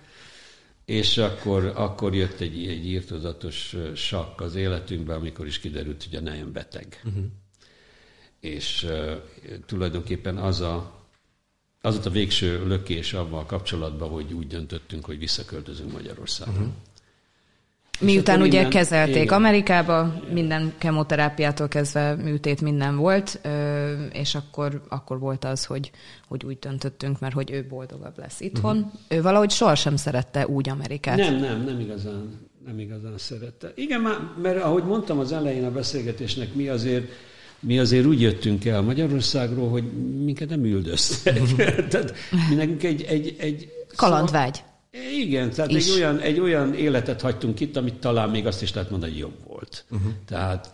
és akkor, akkor jött egy, egy írtozatos sakk az életünkbe, amikor is kiderült, hogy a nejem beteg. Uh-huh. És uh, tulajdonképpen az a, az volt a végső lökés abban a kapcsolatban, hogy úgy döntöttünk, hogy visszaköltözünk Magyarországra. Uh-huh. Miután ugye minden, kezelték igen. Amerikába, minden kemoterápiától kezdve műtét minden volt, és akkor, akkor volt az, hogy, hogy úgy döntöttünk, mert hogy ő boldogabb lesz itthon. Uh-huh. Ő valahogy sohasem szerette úgy Amerikát. Nem, nem, nem igazán, nem igazán szerette. Igen, mert ahogy mondtam az elején a beszélgetésnek, mi azért mi azért úgy jöttünk el Magyarországról, hogy minket nem üldöztek. (laughs) (laughs) Tehát mi nekünk egy, egy, egy Kalandvágy. Igen, tehát egy olyan, egy olyan életet hagytunk itt, amit talán még azt is lehet mondani, hogy jobb volt. Uh-huh. Tehát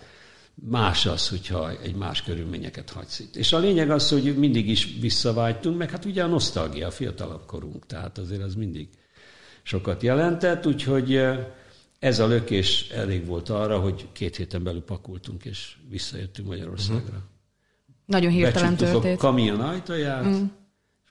más az, hogyha egy más körülményeket hagysz itt. És a lényeg az, hogy mindig is visszavágytunk, meg hát ugye a nosztalgia, a fiatalabb korunk, tehát azért az mindig sokat jelentett, úgyhogy ez a lökés elég volt arra, hogy két héten belül pakultunk, és visszajöttünk Magyarországra. Uh-huh. Nagyon hirtelen történt. a kamion ajtaját, uh-huh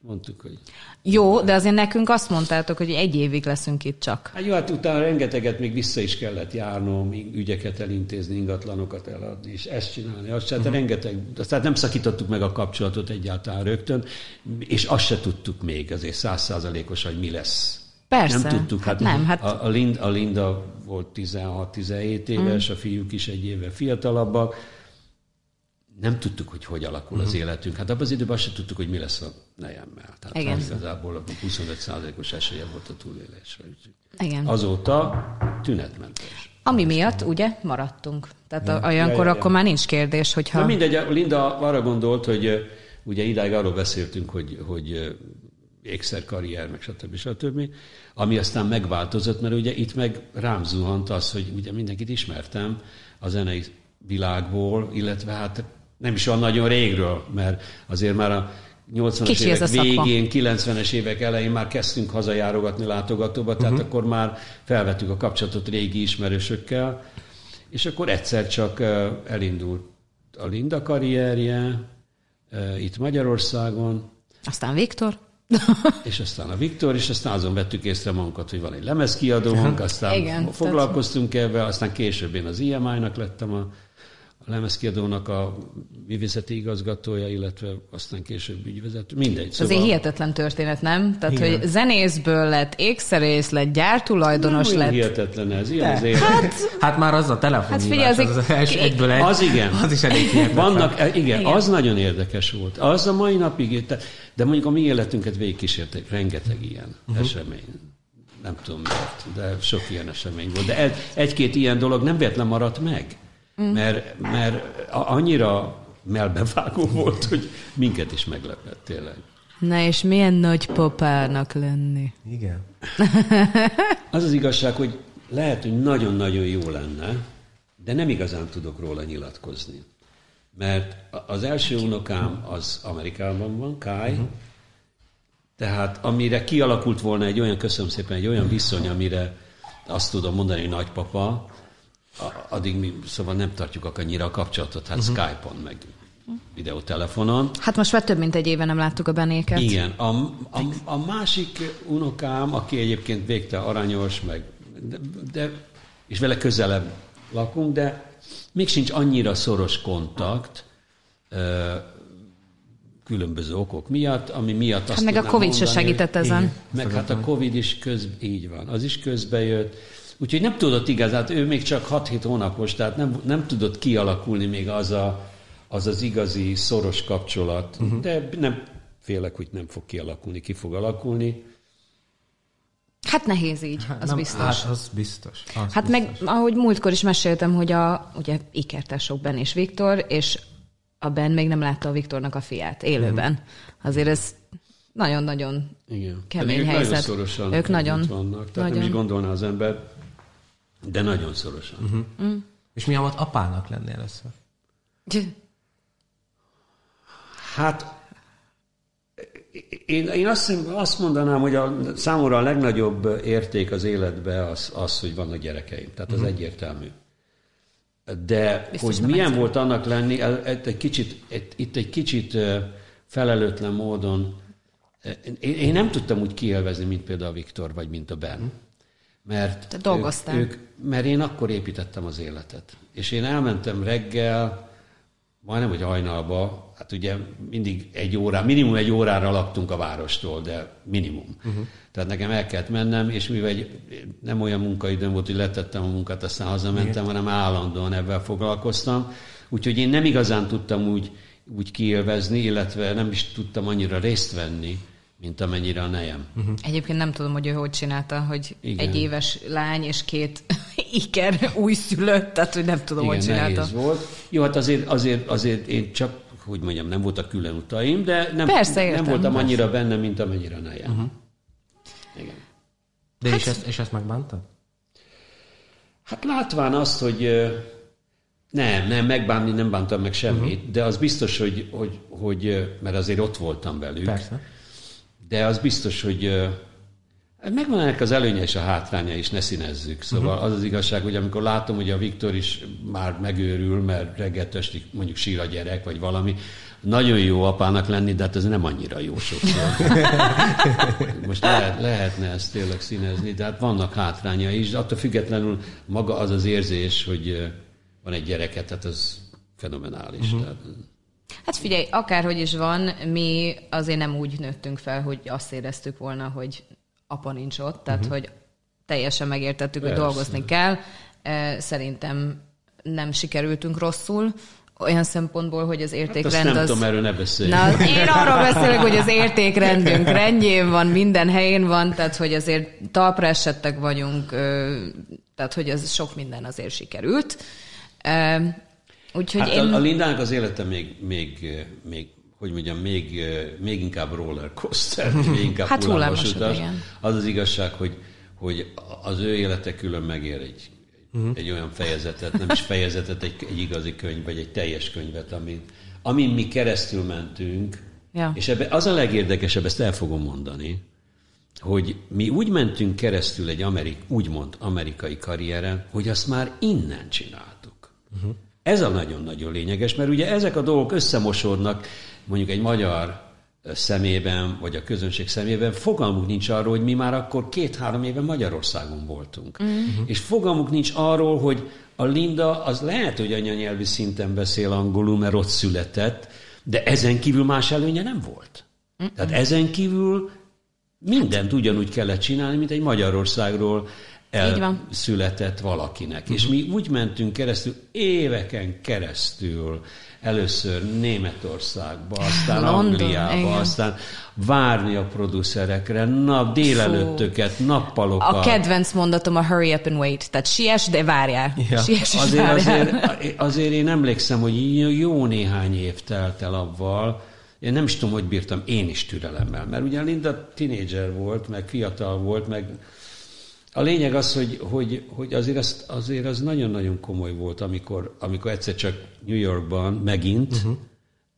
mondtuk, hogy... Jó, de azért nekünk azt mondtátok, hogy egy évig leszünk itt csak. Hát jó, hát utána rengeteget még vissza is kellett járnom, ügyeket elintézni, ingatlanokat eladni, és ezt csinálni, azt uh-huh. tehát rengeteg, tehát nem szakítottuk meg a kapcsolatot egyáltalán rögtön, és azt se tudtuk még azért százszázalékos, hogy mi lesz. Persze. Nem tudtuk. Hát, nem, hát... A, a, Linda, a Linda volt 16-17 éves, uh-huh. a fiúk is egy éve fiatalabbak, nem tudtuk, hogy hogy alakul uh-huh. az mhm. életünk. Hát abban az időben azt sem tudtuk, hogy mi lesz a nejemmel. Tehát Igen. igazából 25%-os esélye volt a túlélésre. Igen. Azóta tünetmentes. Ami miatt, ugye, maradtunk. Tehát ja. olyankor ja, ja, akkor már nincs kérdés, hogyha... Na mindegy, Linda arra gondolt, hogy ugye idáig arról beszéltünk, hogy, hogy ékszerkarrier, meg stb. stb. Ami aztán megváltozott, mert ugye itt meg rám zuhant az, hogy ugye mindenkit ismertem a zenei világból, illetve hát nem is olyan nagyon régről, mert azért már a 80-as Kicsi ez évek végén, 90-es évek elején már kezdtünk hazajárogatni látogatóba, tehát uh-huh. akkor már felvettük a kapcsolatot régi ismerősökkel, és akkor egyszer csak elindult a Linda karrierje itt Magyarországon, Aztán Viktor. (laughs) és aztán a Viktor, és aztán azon vettük észre magunkat, hogy van egy lemezkiadónk, aztán Igen, foglalkoztunk ebben, aztán később én az IMI-nak lettem a, a lemezkiadónak a művészeti igazgatója, illetve aztán később ügyvezető, mindegy. Szóval... Azért hihetetlen történet, nem? Tehát, Igen. hogy zenészből lett, ékszerész lett, gyártulajdonos nem lett. hihetetlen ez, ilyen De. az élet. Hát már az a telefon Hát figyelj, azért- az, az első egyből egy, Az igen. Az is elég hihetetlen. Vannak, e, igen, Igen. az nagyon érdekes volt. Az a mai napig, de mondjuk a mi életünket végigkísérték, rengeteg ilyen uh-huh. esemény. Nem tudom miért, de sok ilyen esemény volt. De egy- egy-két ilyen dolog nem véletlen maradt meg. Mert, mert a- annyira melbevágó volt, hogy minket is meglepett tényleg. Na és milyen nagy papának lenni? Igen. (laughs) Az az igazság, hogy lehet, hogy nagyon-nagyon jó lenne, de nem igazán tudok róla nyilatkozni. Mert az első unokám az Amerikában van, Kai, uh-huh. tehát amire kialakult volna egy olyan, köszönöm szépen, egy olyan viszony, amire azt tudom mondani, hogy nagypapa, addig mi szóval nem tartjuk annyira a kapcsolatot, hát uh-huh. Skype-on, meg videótelefonon. Hát most már több mint egy éve nem láttuk a benéket. Igen. A, a, a másik unokám, aki egyébként végte aranyos, meg, de, de, és vele közelebb lakunk, de még sincs annyira szoros kontakt, ö, különböző okok miatt, ami miatt azt Hát meg a Covid se mondani, segített ezen. Igen. Meg hát a Covid is köz, így van, az is közbe jött. Úgyhogy nem tudott igazán, ő még csak 6-7 hónapos, tehát nem, nem tudott kialakulni még az a, az, az igazi szoros kapcsolat, uh-huh. de nem félek, hogy nem fog kialakulni, ki fog alakulni. Hát nehéz így, az Nem, biztos. Hát az biztos. Az Hát biztos. meg, ahogy múltkor is meséltem, hogy a ugye ikertások Ben és Viktor, és a Ben még nem látta a Viktornak a fiát élőben. Azért ez nagyon-nagyon Igen. Kemény helyzet. nagyon szorosan Ők nagyon- vannak, tehát nem nagyon. is gondolná az ember, de nagyon szorosan. Uh-huh. És milyen volt apának lenni először? Hát én, én azt, azt mondanám, hogy a, számomra a legnagyobb érték az életbe az, az hogy vannak gyerekeim. Tehát az uh-huh. egyértelmű. De Biztos hogy milyen egyszerű. volt annak lenni, egy, kicsit, egy, itt egy kicsit felelőtlen módon, én, én nem tudtam úgy kielvezni, mint például a Viktor, vagy mint a Ben. Mert Te dolgoztál. Ők, ők, mert én akkor építettem az életet. És én elmentem reggel, majdnem, hogy hajnalba, hát ugye mindig egy órá, minimum egy órára laktunk a várostól, de minimum. Uh-huh. Tehát nekem el kellett mennem, és mivel egy, nem olyan munkaidőm volt, hogy letettem a munkát, aztán hazamentem, hanem állandóan ebben foglalkoztam. Úgyhogy én nem igazán tudtam úgy, úgy kiélvezni, illetve nem is tudtam annyira részt venni, mint amennyire a nejem. Uh-huh. Egyébként nem tudom, hogy ő hogy csinálta, hogy Igen. egy éves lány és két (laughs) iker újszülött, tehát hogy nem tudom, hogy Igen, csinálta. nehéz volt. Jó, hát azért, azért, azért én csak, hogy mondjam, nem voltak külön utaim, de nem, Persze, nem értem. voltam annyira benne, mint amennyire a nejem. Uh-huh. Igen. De Hát- és, ezt, és ezt megbántad? Hát látván azt, hogy nem, nem, megbánni nem bántam meg semmit, uh-huh. de az biztos, hogy, hogy, hogy, mert azért ott voltam velük, Persze. De az biztos, hogy megvan ennek az előnye és a hátránya is, ne színezzük. Szóval uh-huh. az az igazság, hogy amikor látom, hogy a Viktor is már megőrül, mert reggel estig mondjuk sír a gyerek, vagy valami, nagyon jó apának lenni, de hát ez nem annyira jó sokszor. (laughs) Most lehet, lehetne ezt tényleg színezni, de hát vannak hátránya is, de attól függetlenül maga az az érzés, hogy van egy gyereket, tehát ez fenomenális. Uh-huh. Tehát, Hát figyelj, akárhogy is van, mi azért nem úgy nőttünk fel, hogy azt éreztük volna, hogy apa nincs ott, tehát uh-huh. hogy teljesen megértettük, hogy Persze. dolgozni kell. Eh, Szerintem nem sikerültünk rosszul, olyan szempontból, hogy az hát azt értékrend nem az... tudom, erről ne beszélj. Na, én arról (laughs) beszélek, hogy az értékrendünk rendjén van, minden helyén van, tehát hogy azért talpra esettek vagyunk, tehát hogy az sok minden azért sikerült. Úgyhogy Hát én... a, a Lindának az élete még, még, még hogy mondjam, még, még inkább roller coaster, (laughs) még inkább Hát igen. Az az igazság, hogy, hogy az ő élete külön megér egy, uh-huh. egy olyan fejezetet, nem is fejezetet, egy, egy igazi könyv, vagy egy teljes könyvet, amin, amin mi keresztül mentünk, Ja. És ebbe az a legérdekesebb, ezt el fogom mondani, hogy mi úgy mentünk keresztül egy amerik, úgymond amerikai karrieren, hogy azt már innen csináltuk. Uh-huh. Ez a nagyon-nagyon lényeges, mert ugye ezek a dolgok összemosódnak mondjuk egy magyar szemében, vagy a közönség szemében, fogalmuk nincs arról, hogy mi már akkor két-három éve Magyarországon voltunk. Uh-huh. És fogalmuk nincs arról, hogy a Linda az lehet, hogy anyanyelvi szinten beszél angolul, mert ott született, de ezen kívül más előnye nem volt. Uh-uh. Tehát ezen kívül mindent ugyanúgy kellett csinálni, mint egy Magyarországról elszületett valakinek. Uh-huh. És mi úgy mentünk keresztül, éveken keresztül, először Németországba, aztán London, Angliába, igen. aztán várni a producerekre, nap délelőttöket, nappalokat. A kedvenc mondatom a hurry up and wait, tehát siess, de várjál. Ja. Siess, azért, várjál. Azért, azért én emlékszem, hogy jó néhány év telt el avval, én nem is tudom, hogy bírtam én is türelemmel, mert ugye Linda tinédzser volt, meg fiatal volt, meg a lényeg az, hogy, hogy, hogy azért, az, azért az nagyon-nagyon komoly volt, amikor, amikor egyszer csak New Yorkban megint uh-huh.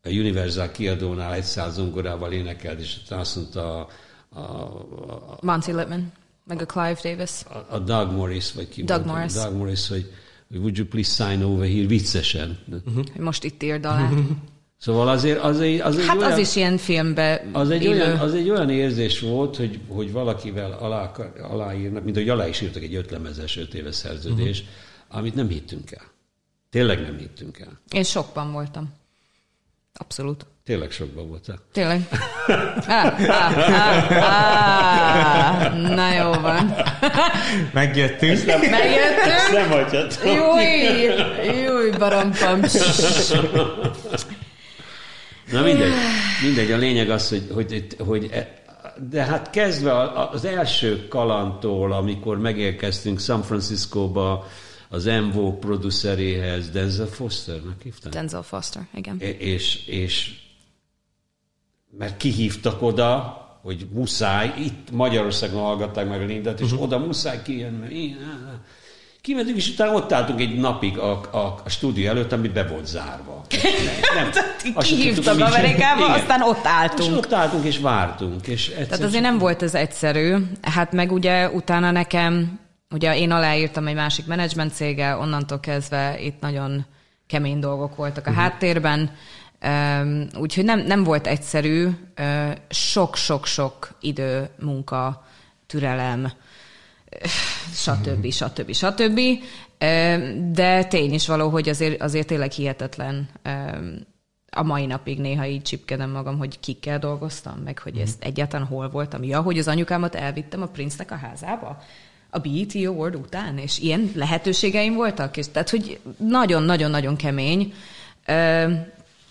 a Universal kiadónál egy száz zongorával énekelt, és azt mondta a, a, a Monty Littman, meg a Clive Davis. A, a Doug Morris, vagy ki Doug volt, Morris. Doug Morris, hogy would you please sign over here viccesen. Uh-huh. Most itt írd alá. (laughs) Szóval azért az egy, az egy hát olyan, az is ilyen filmbe az egy, olyan, az egy olyan érzés volt, hogy, hogy valakivel alá, aláírnak, mint hogy alá is írtak egy ötlemezes öt éves szerződés, uh-huh. amit nem hittünk el. Tényleg nem hittünk el. Én sokban voltam. Abszolút. Tényleg sokban voltál. Tényleg. Ah, ah, ah, ah, na jó van. Megjöttünk. nem, Megjöttünk. Ezt nem hagyhatom. Júj, júj, barampam. (laughs) Na mindegy, mindegy. A lényeg az, hogy, hogy, hogy e- de hát kezdve az első kalantól, amikor megérkeztünk San Franciscóba, az MVO produceréhez, Denzel Fosternek hívtam? Denzel Foster, igen. És, és mert kihívtak oda, hogy muszáj, itt Magyarországon hallgatták meg a Lindát, és uh-huh. oda muszáj kijönni, mert én, Kimentünk, és utána ott álltunk egy napig a, a, a stúdió előtt, ami be volt zárva. (laughs) Nem, Kihívtak Amerikába, aztán ott álltunk. És ott álltunk, és vártunk. És Tehát azért nem volt ez egyszerű. Hát meg ugye utána nekem, ugye én aláírtam egy másik menedzsment céggel, onnantól kezdve itt nagyon kemény dolgok voltak a uh-huh. háttérben, úgyhogy nem, nem volt egyszerű, sok-sok-sok idő, munka, türelem, stb. stb. stb. De tény is való, hogy azért, azért tényleg hihetetlen a mai napig néha így csipkedem magam, hogy kikkel dolgoztam, meg hogy ezt egyáltalán hol voltam. Ja, hogy az anyukámat elvittem a Prince-nek a házába a BET Award után, és ilyen lehetőségeim voltak, és tehát, hogy nagyon-nagyon-nagyon kemény.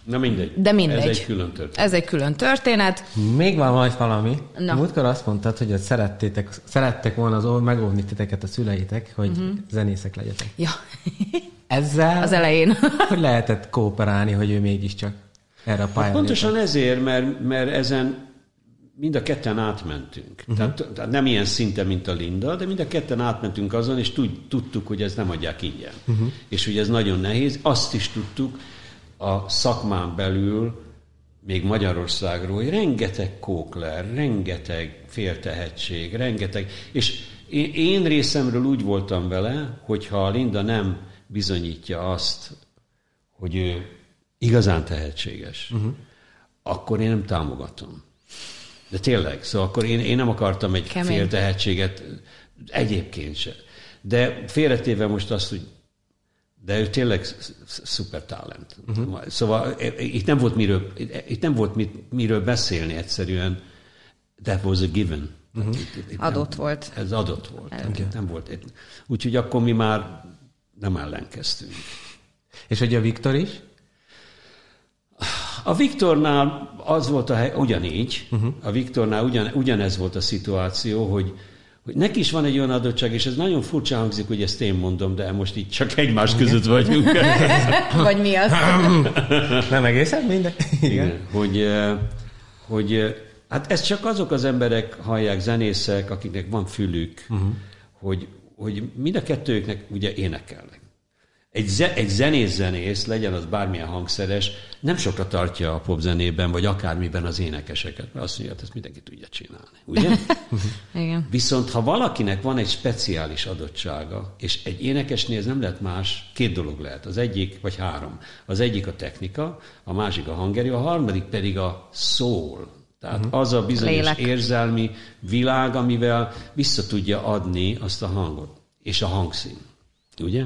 Na mindegy. De mindegy. Ez egy külön történet. Ez egy külön történet. Még van majd valami. Na. Múltkor azt mondtad, hogy szerettétek, szerettek volna az megóvni titeket a szüleitek, hogy uh-huh. zenészek legyetek. Ja. Ezzel az elején. (laughs) hogy lehetett kooperálni, hogy ő mégiscsak erre a pályára. Hát pontosan ezért, mert, mert ezen mind a ketten átmentünk. Uh-huh. Tehát, tehát nem ilyen szinte, mint a Linda, de mind a ketten átmentünk azon, és tudtuk, hogy ez nem adják ingyen. Uh-huh. És hogy ez nagyon nehéz. Azt is tudtuk, a szakmán belül, még Magyarországról, hogy rengeteg kókler, rengeteg féltehetség, rengeteg, és én részemről úgy voltam vele, hogyha Linda nem bizonyítja azt, hogy ő igazán tehetséges, uh-huh. akkor én nem támogatom. De tényleg, szóval akkor én, én nem akartam egy Kemény. féltehetséget egyébként se. De félretéve most azt, hogy de ő tényleg szuper talent. Uh-huh. Szóval e, e, itt nem volt miről, itt nem volt mit, miről beszélni egyszerűen. That was a given. Uh-huh. Itt, itt adott nem, volt. Ez adott volt. Okay. Nem volt. Úgyhogy akkor mi már nem ellenkeztünk. És hogy a Viktor is? A Viktornál az volt a hely, ugyanígy, uh-huh. a Viktornál ugyan, ugyanez volt a szituáció, hogy hogy neki is van egy olyan adottság, és ez nagyon furcsa hangzik, hogy ezt én mondom, de most itt csak egymás között vagyunk. (laughs) Vagy mi az? (laughs) Nem egészen minden. Igen. Igen. Hogy, eh, hogy eh, hát ezt csak azok az emberek hallják, zenészek, akiknek van fülük, uh-huh. hogy, hogy mind a kettőknek ugye énekelnek. Egy, ze, egy zenész-zenész, legyen az bármilyen hangszeres, nem sokra tartja a popzenében, vagy akármiben az énekeseket, mert azt mondja, hogy ezt mindenki tudja csinálni. Ugye? (laughs) Igen. Viszont ha valakinek van egy speciális adottsága, és egy énekesnél ez nem lehet más, két dolog lehet. Az egyik, vagy három. Az egyik a technika, a másik a hangerő, a harmadik pedig a szól. Tehát uh-huh. az a bizonyos Lélek. érzelmi világ, amivel vissza tudja adni azt a hangot. És a hangszín. Ugye?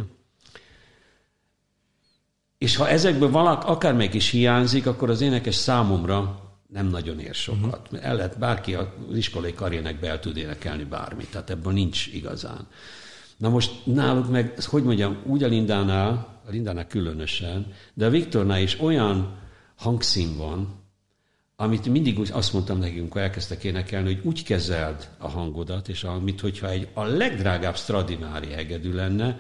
És ha ezekből valak, akármelyik is hiányzik, akkor az énekes számomra nem nagyon ér sokat. Uh-huh. El lehet, bárki az iskolai karriernek be el tud énekelni bármit, tehát ebből nincs igazán. Na most náluk meg, hogy mondjam, úgy a Lindánál, a Lindánál különösen, de a Viktornál is olyan hangszín van, amit mindig úgy azt mondtam nekünk, amikor elkezdtek énekelni, hogy úgy kezeld a hangodat, és amit, hogyha egy a legdrágább Stradivári hegedű lenne,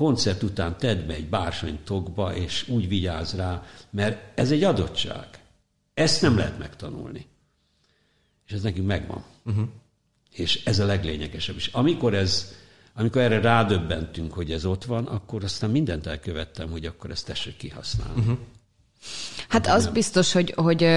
koncert után tedd be egy bársony tokba, és úgy vigyázz rá, mert ez egy adottság. Ezt nem lehet megtanulni. És ez nekünk megvan. Uh-huh. És ez a leglényegesebb is. Amikor ez, amikor erre rádöbbentünk, hogy ez ott van, akkor aztán mindent elkövettem, hogy akkor ezt tessék kihasználni. Uh-huh. Hát az biztos, hogy, hogy,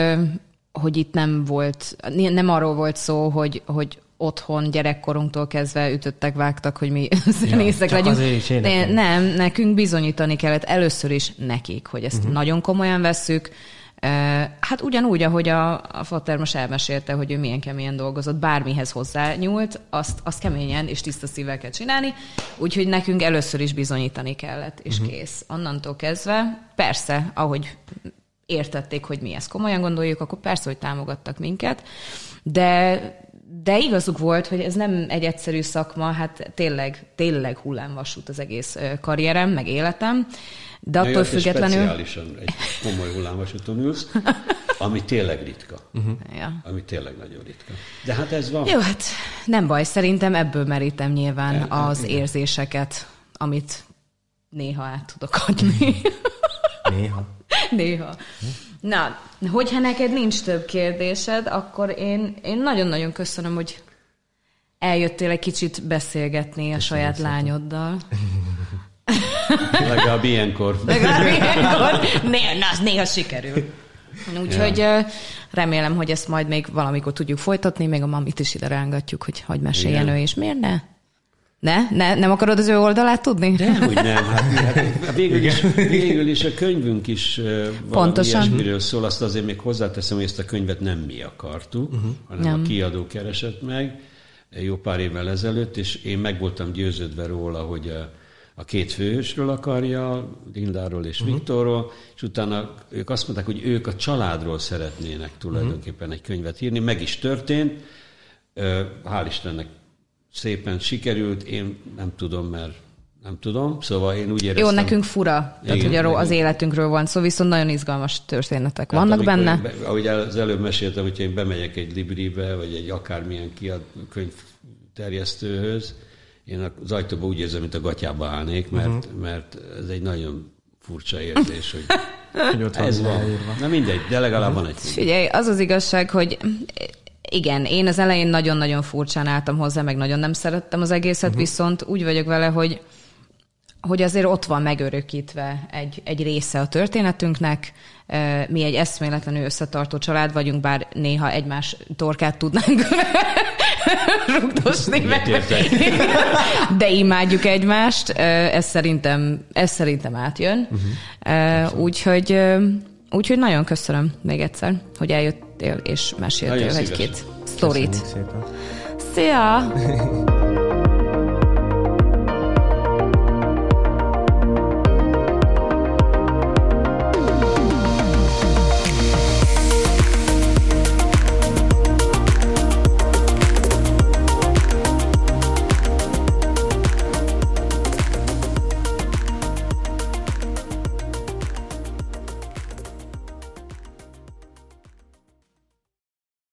hogy itt nem volt, nem arról volt szó, hogy, hogy otthon gyerekkorunktól kezdve ütöttek, vágtak, hogy mi (laughs) zenészek csak legyünk. De nem, nekünk bizonyítani kellett először is nekik, hogy ezt uh-huh. nagyon komolyan vesszük. Hát ugyanúgy, ahogy a, a Fater most elmesélte, hogy ő milyen keményen dolgozott, bármihez hozzányúlt, azt, azt keményen és tiszta szívvel kell csinálni, úgyhogy nekünk először is bizonyítani kellett, és uh-huh. kész. Onnantól kezdve, persze, ahogy értették, hogy mi ezt komolyan gondoljuk, akkor persze, hogy támogattak minket, de, de igazuk volt, hogy ez nem egy egyszerű szakma, hát tényleg, tényleg hullámvasút az egész karrierem, meg életem, de attól függetlenül... Speciálisan egy komoly hullámvasúton ülsz, ami tényleg ritka. Uh-huh. Ja. Ami tényleg nagyon ritka. De hát ez van. Jó, hát nem baj, szerintem ebből merítem nyilván nem, az igen. érzéseket, amit néha át tudok adni. Néha. (laughs) néha. Na, hogyha neked nincs több kérdésed, akkor én, én nagyon-nagyon köszönöm, hogy eljöttél egy kicsit beszélgetni a saját lányoddal. (laughs) Legalább ilyenkor. Legalább ilyenkor. (laughs) Néha, na, az néha sikerül. Úgyhogy ja. remélem, hogy ezt majd még valamikor tudjuk folytatni, még a mamit is ide rángatjuk, hogy hogy meséljen Igen. ő is. Miért ne? Ne? ne? Nem akarod az ő oldalát tudni? Dehogy nem. Hát, hát végül, is, végül is a könyvünk is Pontosan. ilyesmiről szól, azt azért még hozzáteszem, hogy ezt a könyvet nem mi akartuk, uh-huh. hanem Nem. a kiadó keresett meg jó pár évvel ezelőtt, és én meg voltam győződve róla, hogy a, a két főhősről akarja, Lindáról és uh-huh. Viktorról, és utána ők azt mondták, hogy ők a családról szeretnének tulajdonképpen egy könyvet írni, meg is történt, hál' Istennek szépen sikerült, én nem tudom, mert nem tudom, szóval én úgy éreztem... Jó, nekünk fura, tehát Igen, ugye arról az életünkről van szó, viszont nagyon izgalmas történetek Tehát vannak benne. Be, ahogy az előbb meséltem, hogyha én bemegyek egy libribe, vagy egy akármilyen kiad, könyvterjesztőhöz, én az ajtóba úgy érzem, mint a gatyába állnék, mert, Mhm. uh-huh. mert ez egy nagyon furcsa érzés, hogy (laughs) Hogy ott ez van van. leírva. Na mindegy, de legalább van egy. Figyelj, az az igazság, hogy igen, én az elején nagyon-nagyon furcsán álltam hozzá, meg nagyon nem szerettem az egészet, uh-huh. viszont úgy vagyok vele, hogy hogy azért ott van megörökítve egy, egy része a történetünknek. Mi egy eszméletlenül összetartó család vagyunk, bár néha egymás torkát tudnánk (laughs) rugdosni. meg-. (laughs) De imádjuk egymást, ez szerintem, ez szerintem átjön. Uh-huh. Úgyhogy, úgyhogy nagyon köszönöm még egyszer, hogy eljöttél és meséltél egy-két sztorit. Szia! (laughs)